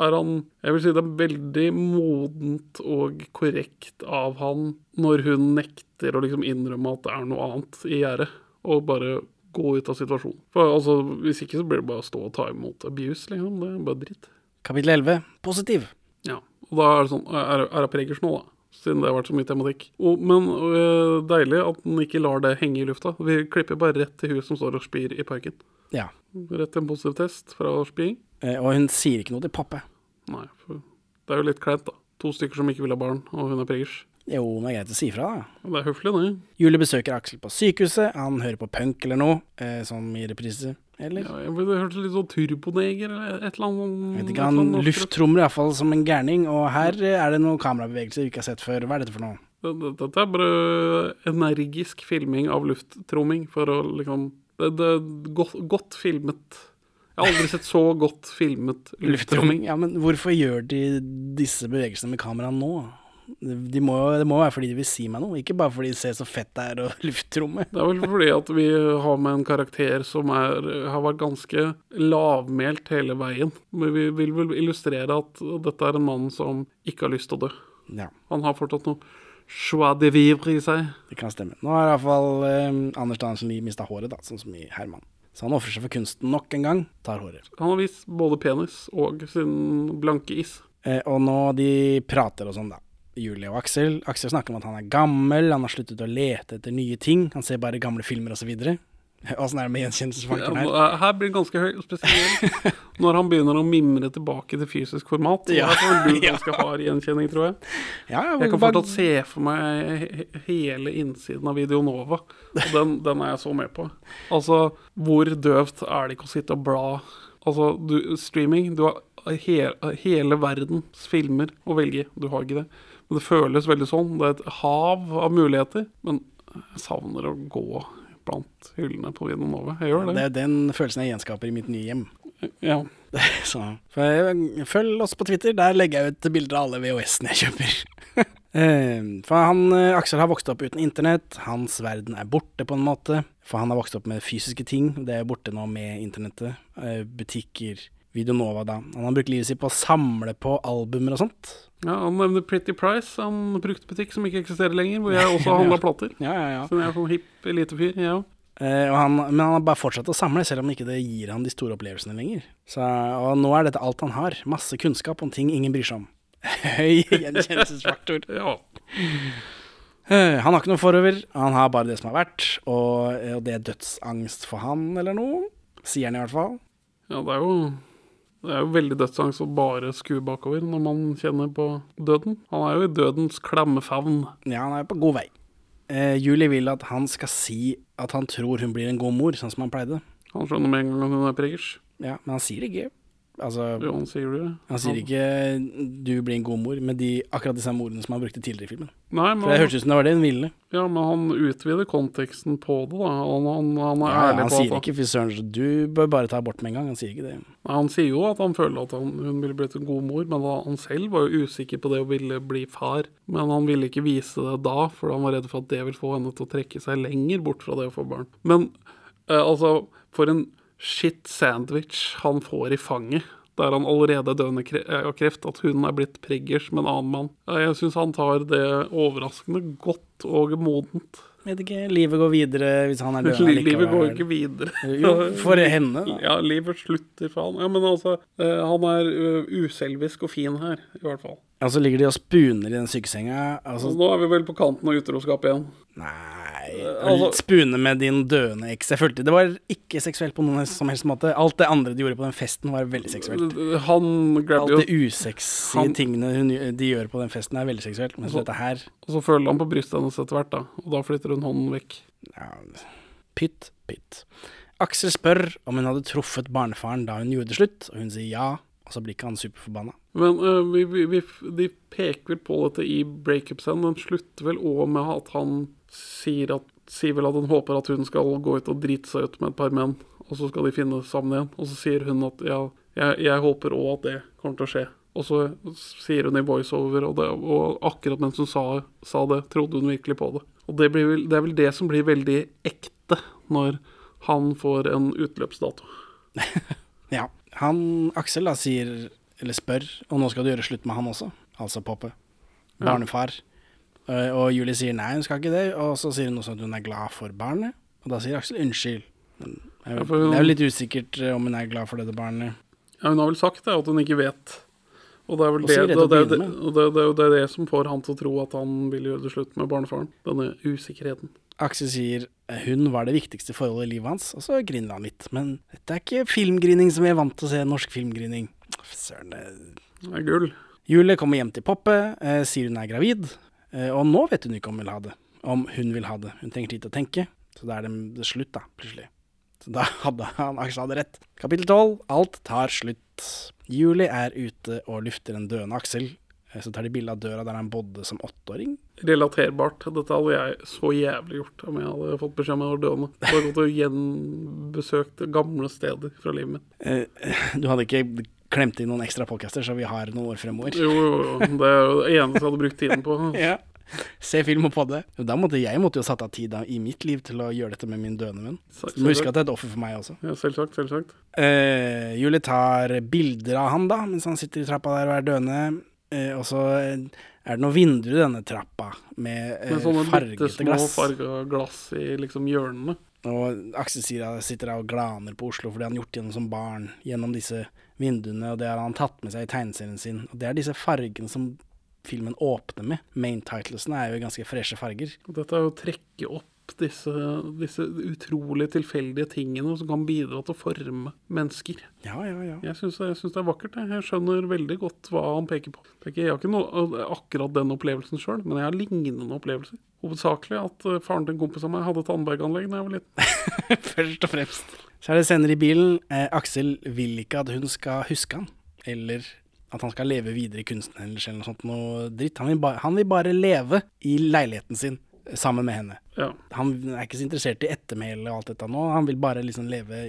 er han Jeg vil si det er veldig modent og korrekt av han når hun nekter å liksom innrømme at det er noe annet i gjerdet, og bare gå ut av situasjonen. For altså, Hvis ikke så blir det bare å stå og ta imot abuse, liksom. Det er bare dritt. Kapittel 11. Positiv. Ja, og da er det sånn Er er det preggers nå, da? Siden det har vært så mye tematikk. Og, men øh, deilig at den ikke lar det henge i lufta. Vi klipper bare rett til hun som står og spyr i parken. Ja. Rett til en positiv test fra spying. Eh, og hun sier ikke noe til pappa. Nei, for det er jo litt kleint, da. To stykker som ikke vil ha barn, og hun er preggers. Jo, men det er greit å si fra, da. Det er høflig, det. Julie besøker Aksel på sykehuset. Han hører på punk eller noe, eh, som i reprise. Eller? Ja, jeg det hørtes litt sånn turboneger eller et eller annet. sånn- Jeg vet ikke, Han lufttrommer iallfall som en gærning, og her eh, er det noen kamerabevegelser vi ikke har sett før. Hva er dette for noe? Det- det- Dette er bare energisk filming av lufttromming for å liksom Det, det godt, godt filmet. Jeg har aldri sett så godt filmet *laughs* lufttromming. Lufttromming? Ja, men hvorfor gjør de disse bevegelsene med kamera nå? De må, det må være fordi de vil si meg noe, ikke bare fordi de ser så fett det er og *laughs* luftrommet. Det er vel fordi at vi har med en karakter som er, har vært ganske lavmælt hele veien. Men vi vil vel illustrere at dette er en mann som ikke har lyst til å dø. Ja, Han har fortsatt noe joie de vivre i seg. det kan stemme. Nå har iallfall eh, Anders Danielsen Lie mista håret, da, sånn som i Herman. Så han ofrer seg for kunsten nok en gang, tar håret. Han har vist både penis og sin blanke is. Eh, og nå de prater og sånn, da. Julie og Aksel. Aksel snakker om at han er gammel, han har sluttet å lete etter nye ting. Han ser bare gamle filmer osv. *laughs* Åssen er det med Ja, gjenkjennelsesfaktoren her? er- her blir det ganske høy, spesielt *laughs* når han begynner å mimre tilbake til fysisk format. Ja. Her får du *laughs* ganske hard gjenkjenning, tror jeg. Ja, ja, Jeg kan bare- fortsatt se for meg hele innsiden av Videonova, og den, den er jeg så med på. Altså, hvor døvt er det ikke å sitte og bla? Altså, du, streaming, du har he, hele verdens filmer å velge. Du har ikke det. Men det føles veldig sånn. Det er et hav av muligheter. Men jeg savner å gå blant hyllene på Videonova. Jeg gjør det. Det er den følelsen jeg gjenskaper i mitt nye hjem. Ja. *laughs* Så eh, følg oss på Twitter, der legger jeg ut bilder av alle VHS-ene jeg kjøper. *laughs* Eh, For han, eh, Aksel har vokst opp uten internett, hans verden er borte på en måte. For han har vokst opp med fysiske ting, det er borte nå med internettet. Eh, Butikker, Videonova da. Han har brukt livet sitt på å samle på albumer og sånt. Ja, Han nevner Pretty Price, en bruktbutikk som ikke eksisterer lenger, hvor jeg også *laughs* handla plater. Ja, ja, ja. Så jeg er sånn hipp elitefyr, jeg òg. Eh, han, men han har bare fortsatt å samle, selv om ikke det gir han de store opplevelsene lenger. Så, og nå er dette alt han har. Masse kunnskap om ting ingen bryr seg om. *laughs* Høy gjenkjennelsesfaktor. *laughs* Ja. Eh, han har ikke noe forover, han har bare det som har vært, og, og det er dødsangst for han eller noe. Sier han i hvert fall. ja, det er jo det er jo veldig dødsangst å bare skue bakover når man kjenner på døden. Han er jo i dødens klamme favn. Ja, han er på god vei. Eh, Julie vil at han skal si at han tror hun blir en god mor, sånn som han pleide. Han skjønner med en gang at hun er preggers. Ja, men han sier det ikke. Altså, Jo, han sier det. han sier ikke 'du blir en god mor' med de, akkurat de samme ordene som han brukte tidligere i filmen. Nei, For det men, hørtes ut som det var det hun ville. ja, men han utvider konteksten på det, da. Han, han, han er Ja, ærlig han på sier at ikke 'fy søren, du bør bare ta abort med en gang'. Han sier ikke det. Nei, Han sier jo at han føler at han, hun ville blitt en god mor, men da, han selv var jo usikker på det å ville bli far. Men han ville ikke vise det da, for han var redd for at det ville få henne til å trekke seg lenger bort fra det å få barn. Men eh, altså, for en shit sandwich han får i fanget, der han allerede er døende eh, av kreft, at hun er blitt preggers med en annen mann. Jeg syns han tar det overraskende godt og modent. Vet ikke, livet går videre hvis han er død *laughs* Livet går ikke videre. Jo, for henne, da. Ja, livet slutter for han. Ja, men altså, eh, han er uselvisk og fin her, i hvert fall. Ja, så ligger de og spuner i den sykesenga. Altså, nå er vi vel på kanten av utroskap igjen. nei altså- Spune med din døende eks. Jeg følte Det var ikke seksuelt på noen som helst måte. Alt det andre de gjorde på den festen, var veldig seksuelt. Han Alt det usexy Han- tingene hun, de gjør på den festen, er veldig seksuelt. Mens så, dette her Og så føler han på brystet hennes etter hvert, da. Og da flytter hun hånden vekk. ja, Pytt, pytt. Aksel spør om hun hadde truffet barnefaren da hun gjorde det slutt, og hun sier ja. Og så blir ikke han superforbanna. Men uh, vi, vi, vi, de peker vel på dette i breakup-scenen. Den slutter vel òg med at han sier, at, sier vel at han håper at hun skal gå ut og drite seg ut med et par menn, og så skal de finne sammen igjen. Og så sier hun at ja, jeg, jeg håper òg at det kommer til å skje. Og så sier hun i voiceover, og, det, og akkurat mens hun sa, sa det, trodde hun virkelig på det. Og det, blir vel, det er vel det som blir veldig ekte når han får en utløpsdato. *laughs* Ja. Han, Aksel da sier, eller spør, og nå skal du gjøre slutt med han også, altså Poppe. Barnefar. Ja. Og Julie sier nei, hun skal ikke det, og så sier hun også at hun er glad for barnet. Og da sier Aksel unnskyld. Men Det er jo, litt usikkert eh, om hun er glad for dette barnet. Ja, hun har vel sagt det, at hun ikke vet. Og det er vel det, det, det det, er det, som får han til å tro at han vil gjøre det slutt med barnefaren. Denne usikkerheten. Aksel sier eh, hun var det viktigste forholdet i livet hans, og så griner han litt. Men dette er ikke filmgrining som vi er vant til å se norsk filmgrining. Søren, det Det er gull. Julie kommer hjem til Poppe, eh, sier hun er gravid, eh, og nå vet hun ikke om hun vil ha det. Om hun vil ha det. Hun trenger tid til å tenke, så da er det, det slutt, da, plutselig. Så da *laughs* hadde han Aksel hadde rett. Kapittel tolv, alt tar slutt. Julie er ute og lufter en døende Aksel. Eh, Så tar de bilde av døra der han bodde som åtteåring. Relaterbart. Dette hadde jeg så jævlig gjort om jeg hadde fått beskjed om jeg var døende. Jeg hadde gått og gjenbesøkt gamle steder fra livet mitt. Eh, Du hadde ikke klemt inn noen ekstra podcaster, så vi har noen år fremover. Jo, jo, jo. Det er jo det eneste jeg hadde brukt tiden på. *laughs* Ja. Se film og podde. Da måtte jeg måtte jo satt av tid da, i mitt liv til å gjøre dette med min døende venn. Du må huske at det er et offer for meg også. Ja, selvsagt, selvsagt. Eh, Julie tar bilder av han da, mens han sitter i trappa der og er døende. Eh, og så er det noe vindu i denne trappa med, eh, Med sånne fargete små glass. farga glass i liksom hjørnene. Og Aksel sier at han sitter der og glaner på Oslo for det han har gjort gjennom som barn, gjennom disse vinduene, og det har han tatt med seg i tegneserien sin. Og det er disse fargene som filmen åpner med. Main titlesene er jo i ganske freshe farger. Dette er jo å trekke opp disse, disse utrolig tilfeldige tingene som kan bidra til å forme mennesker. Ja, ja, ja. Jeg syns det, det er vakkert. Jeg. jeg skjønner veldig godt hva han peker på. Jeg har ikke noe, akkurat den opplevelsen sjøl, men jeg har lignende opplevelser. Hovedsakelig at eh, faren til en kompis av meg hadde tannberganlegg da jeg var liten. *laughs* Først og fremst. Så er det senere i bilen. Eh, Aksel vil ikke at hun skal huske han, eller at han skal leve videre i kunsten eller noe sånt noe dritt. Han vil, ba han vil bare leve i leiligheten sin sammen med henne. Ja. Han er ikke så interessert i ettermæle og alt dette nå. Han vil bare liksom leve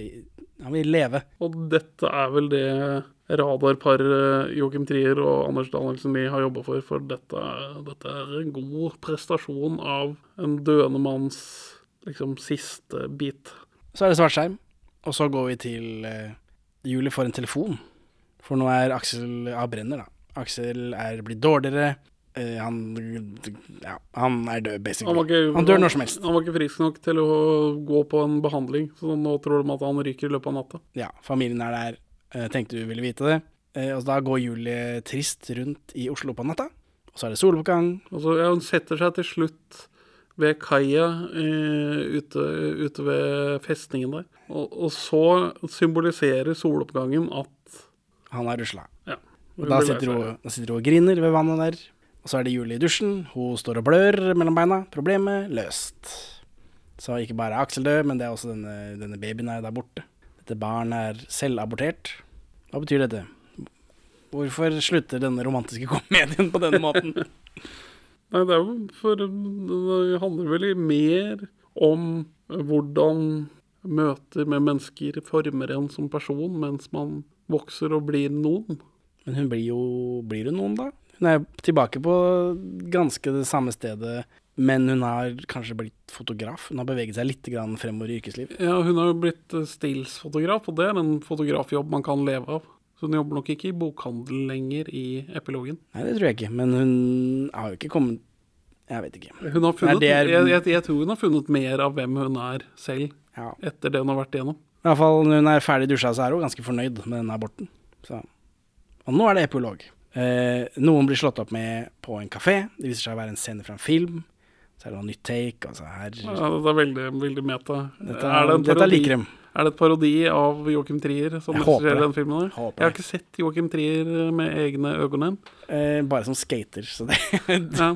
Han vil leve. Og dette er vel det radarparet Joachim Trier og Anders Danielsen Lie har jobba for, for dette, dette er en god prestasjon av en døende manns liksom siste bit. Så er det svartskjerm, og så går vi til uh, Julie får en telefon. For nå er Aksel av brenner, da. Aksel er blitt dårligere. Eh, han Ja, han er død, basically. Han, ikke, Han dør når som helst. Han var ikke frisk nok til å gå på en behandling, så nå tror de at han ryker i løpet av natta. Ja, familien er der. Eh, tenkte du ville vite det. Eh, og da går Julie trist rundt i Oslo på natta. Og så er det soloppgang. Og så, ja, hun setter seg til slutt ved kaia ute, ute ved festningen der. Og, og så symboliserer soloppgangen at Han har rusla. Ja. Og da sitter, hun, da sitter hun og griner ved vannet der. Og så er det Julie i dusjen. Hun står og blør mellom beina. Problemet løst. Så ikke bare er Aksel død, men det er også denne, denne babyen er der borte. Dette barnet er selvabortert. Hva betyr dette? Hvorfor slutter denne romantiske *laughs* komedien på denne måten? *laughs* Nei, det er jo for Det handler vel mer om hvordan møter med mennesker former en som person mens man vokser og blir noen. Men hun blir jo Blir hun noen, da? Hun er tilbake på ganske det samme stedet, men hun har kanskje blitt fotograf. Hun har beveget seg litt grann fremover i yrkesliv. Ja, hun har jo blitt eh, stillsfotograf, og det er en fotografjobb man kan leve av. Så hun jobber nok ikke i bokhandel lenger i epilogen. Nei, det tror jeg ikke, men hun har jo ikke kommet Jeg vet ikke. Hun har funnet, det er- jeg, jeg, jeg tror hun har funnet mer av hvem hun er selv, Ja. etter det hun har vært igjennom. I hvert fall når hun er ferdig dusja, så er hun ganske fornøyd med denne aborten. Så. Og nå er det epilog. Eh, noen blir slått opp med på en kafé. Det viser seg å være en scene fra en film. Så er det noe nytt take. Altså her Ja, det er veldig, veldig meta. Dette, er, det dette liker dem. er det et parodi av Joachim Trier som regisserer den filmen? der? Håper Jeg har ikke sett Joachim Trier med egne øyne. Eh, bare som skater, så det Ja.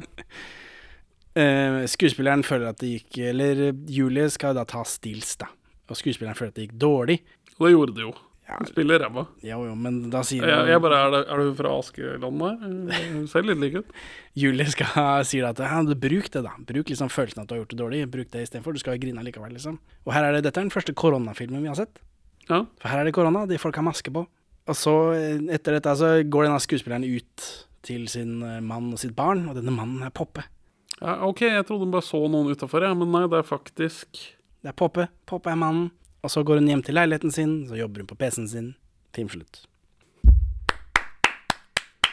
*laughs* eh, Skuespilleren føler at det gikk Eller Julie skal da ta stills, da. Og skuespilleren føler at det gikk dårlig. Og det gjorde det jo. Ja, Hun spiller ræva. jo, jo, men da sier Jeg, jeg bare, er, det, er du fra Askeland der? Hun ser litt lik ut. *laughs* Julie skal sier at ja, du bruk det, da. Bruk liksom følelsen at du har gjort det dårlig. Bruk det istedenfor. Du skal jo grine likevel, liksom. Og her er det, dette er den første koronafilmen vi har sett. Ja. For her er det korona, de folk har maske på. Og så, etter dette, så går denne skuespilleren ut til sin eh, mann og sitt barn, og denne mannen er Poppe. ja, OK, jeg trodde hun bare så noen utafor, ja, men nei, det er faktisk Det er Poppe. Poppe er mannen. Og så går hun hjem til leiligheten sin, så jobber hun på PC-en sin. Filmslutt.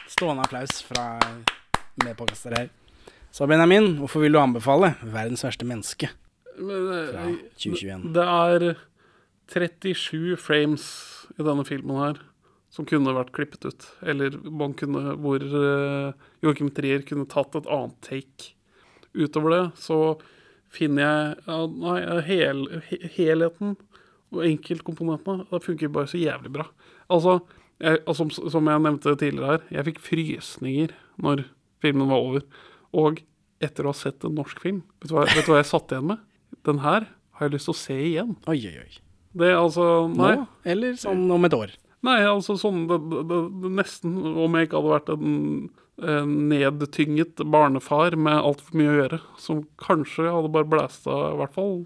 Stående applaus fra medpåkastere her. Så Benjamin, hvorfor vil du anbefale 'Verdens verste menneske' Men, eh, fra 2021? Det er 37 frames i denne filmen her som kunne vært klippet ut. Eller man kunne, hvor uh, Joachim Trier kunne tatt et annet take. Utover det så finner jeg ja, nei, hel, he- helheten og enkeltkomponentene det funker bare så jævlig bra. Altså, jeg, altså som, som jeg nevnte tidligere her, jeg fikk frysninger når filmen var over. Og etter å ha sett en norsk film, vet du hva, vet du hva jeg satt igjen med? Den her har jeg lyst til å se igjen. Oi, oi, oi. Det er altså Nei. Nå, eller sånn om et år? Nei, altså sånn det, det, det, Nesten om jeg ikke hadde vært en nedtynget barnefar med altfor mye å gjøre, som kanskje hadde bare blæsta, i hvert fall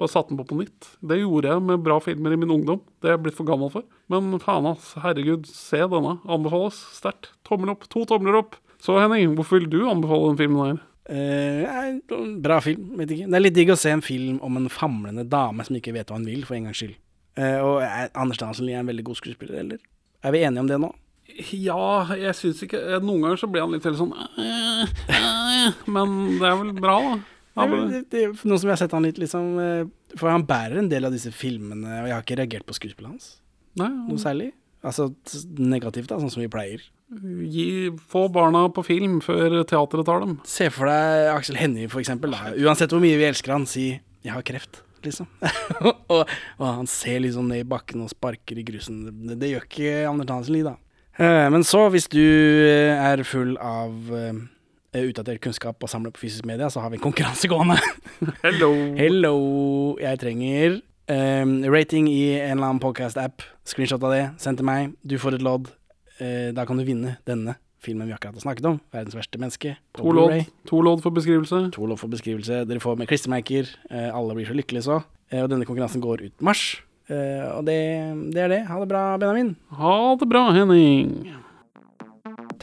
bare satt den på på nytt. Det gjorde jeg med bra filmer i min ungdom. Det er jeg blitt for gammel for. Men faen, ass. Herregud, se denne. Anbefales sterkt. Tommel opp. To tomler opp. Så Henning, hvorfor vil du anbefale den filmen her? Eh, bra film, vet ikke. Det er litt digg å se en film om en famlende dame som ikke vet hva hun vil, for en gangs skyld. Eh, og er Anders Danielsen Lie er en veldig god skuespiller, eller? Er vi enige om det nå? Ja, jeg syns ikke eh, Noen ganger så blir han litt sånn øh, øh, Men det er vel bra, da. Ja, men, det, det, nå som jeg har sett han litt, liksom eh, For han bærer en del av disse filmene, og jeg har ikke reagert på skuespillet hans nei, noe særlig. Altså negativt, da, sånn som vi pleier. gi, få barna på film før teateret tar dem. Se for deg Aksel Hennie, for eksempel. Da. Uansett hvor mye vi elsker han, si 'jeg har kreft', liksom. *laughs* og, og han ser liksom ned i bakken og sparker i grusen. Det, det gjør ikke Anders Hansen Lie, da. Eh, Men så, hvis du er full av eh, utdatert kunnskap og samler på fysisk media, så har vi en konkurranse gående. *laughs* Hello. Hello! Jeg trenger um, rating i en eller annen podcast-app. Screenshot av det, send til meg. Du får et lodd. Uh, da kan du vinne denne filmen vi akkurat har snakket om. 'Verdens verste menneske'. To lodd, to lodd for beskrivelse. To lodd for beskrivelse. Dere får med klistremerker. Uh, alle blir så lykkelige så. Uh, og denne konkurransen går ut mars. Eh, og det, det er det. Ha det bra, Benjamin. Ha det bra, Henning.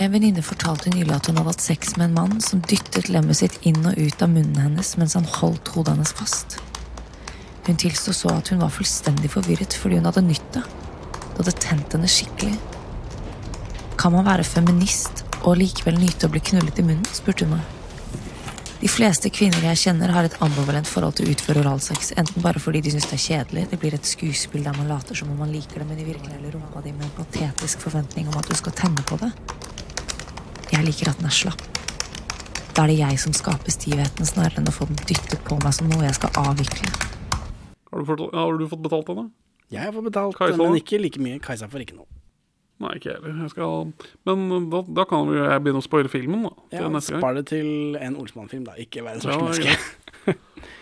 En venninne fortalte nylig at hun hadde hatt sex med en mann som dyttet lemmet sitt inn og ut av munnen hennes mens han holdt hodet hennes fast. Hun tilsto så at hun var fullstendig forvirret fordi hun hadde nytt det. Det hadde tent henne skikkelig. Kan man være feminist og likevel nyte å bli knullet i munnen? spurte hun meg. De fleste kvinner jeg kjenner, har et ambivalent forhold til å utføre oralsex. Enten bare fordi de syns det er kjedelig, det blir et skuespill der man later som om man liker det, men i virkeligheten rumpa di med en patetisk forventning om at du skal tenne på det. Jeg liker at den er slapp. Da er det jeg som skaper stivheten, snarere enn å få den dyttet på meg som noe jeg skal avvikle. Har du fått, har du fått betalt henne? Jeg har fått betalt, Kajsa, men ikke like mye. Kajsa får ikke noe. Nei, ikke heller. Jeg heller. Men da, da kan jo jeg begynne å spoile filmen, da. Ja, neste gang. Spar det til en Olsmann-film, da. Ikke verdens Ja, verste er menneske. greit. *laughs*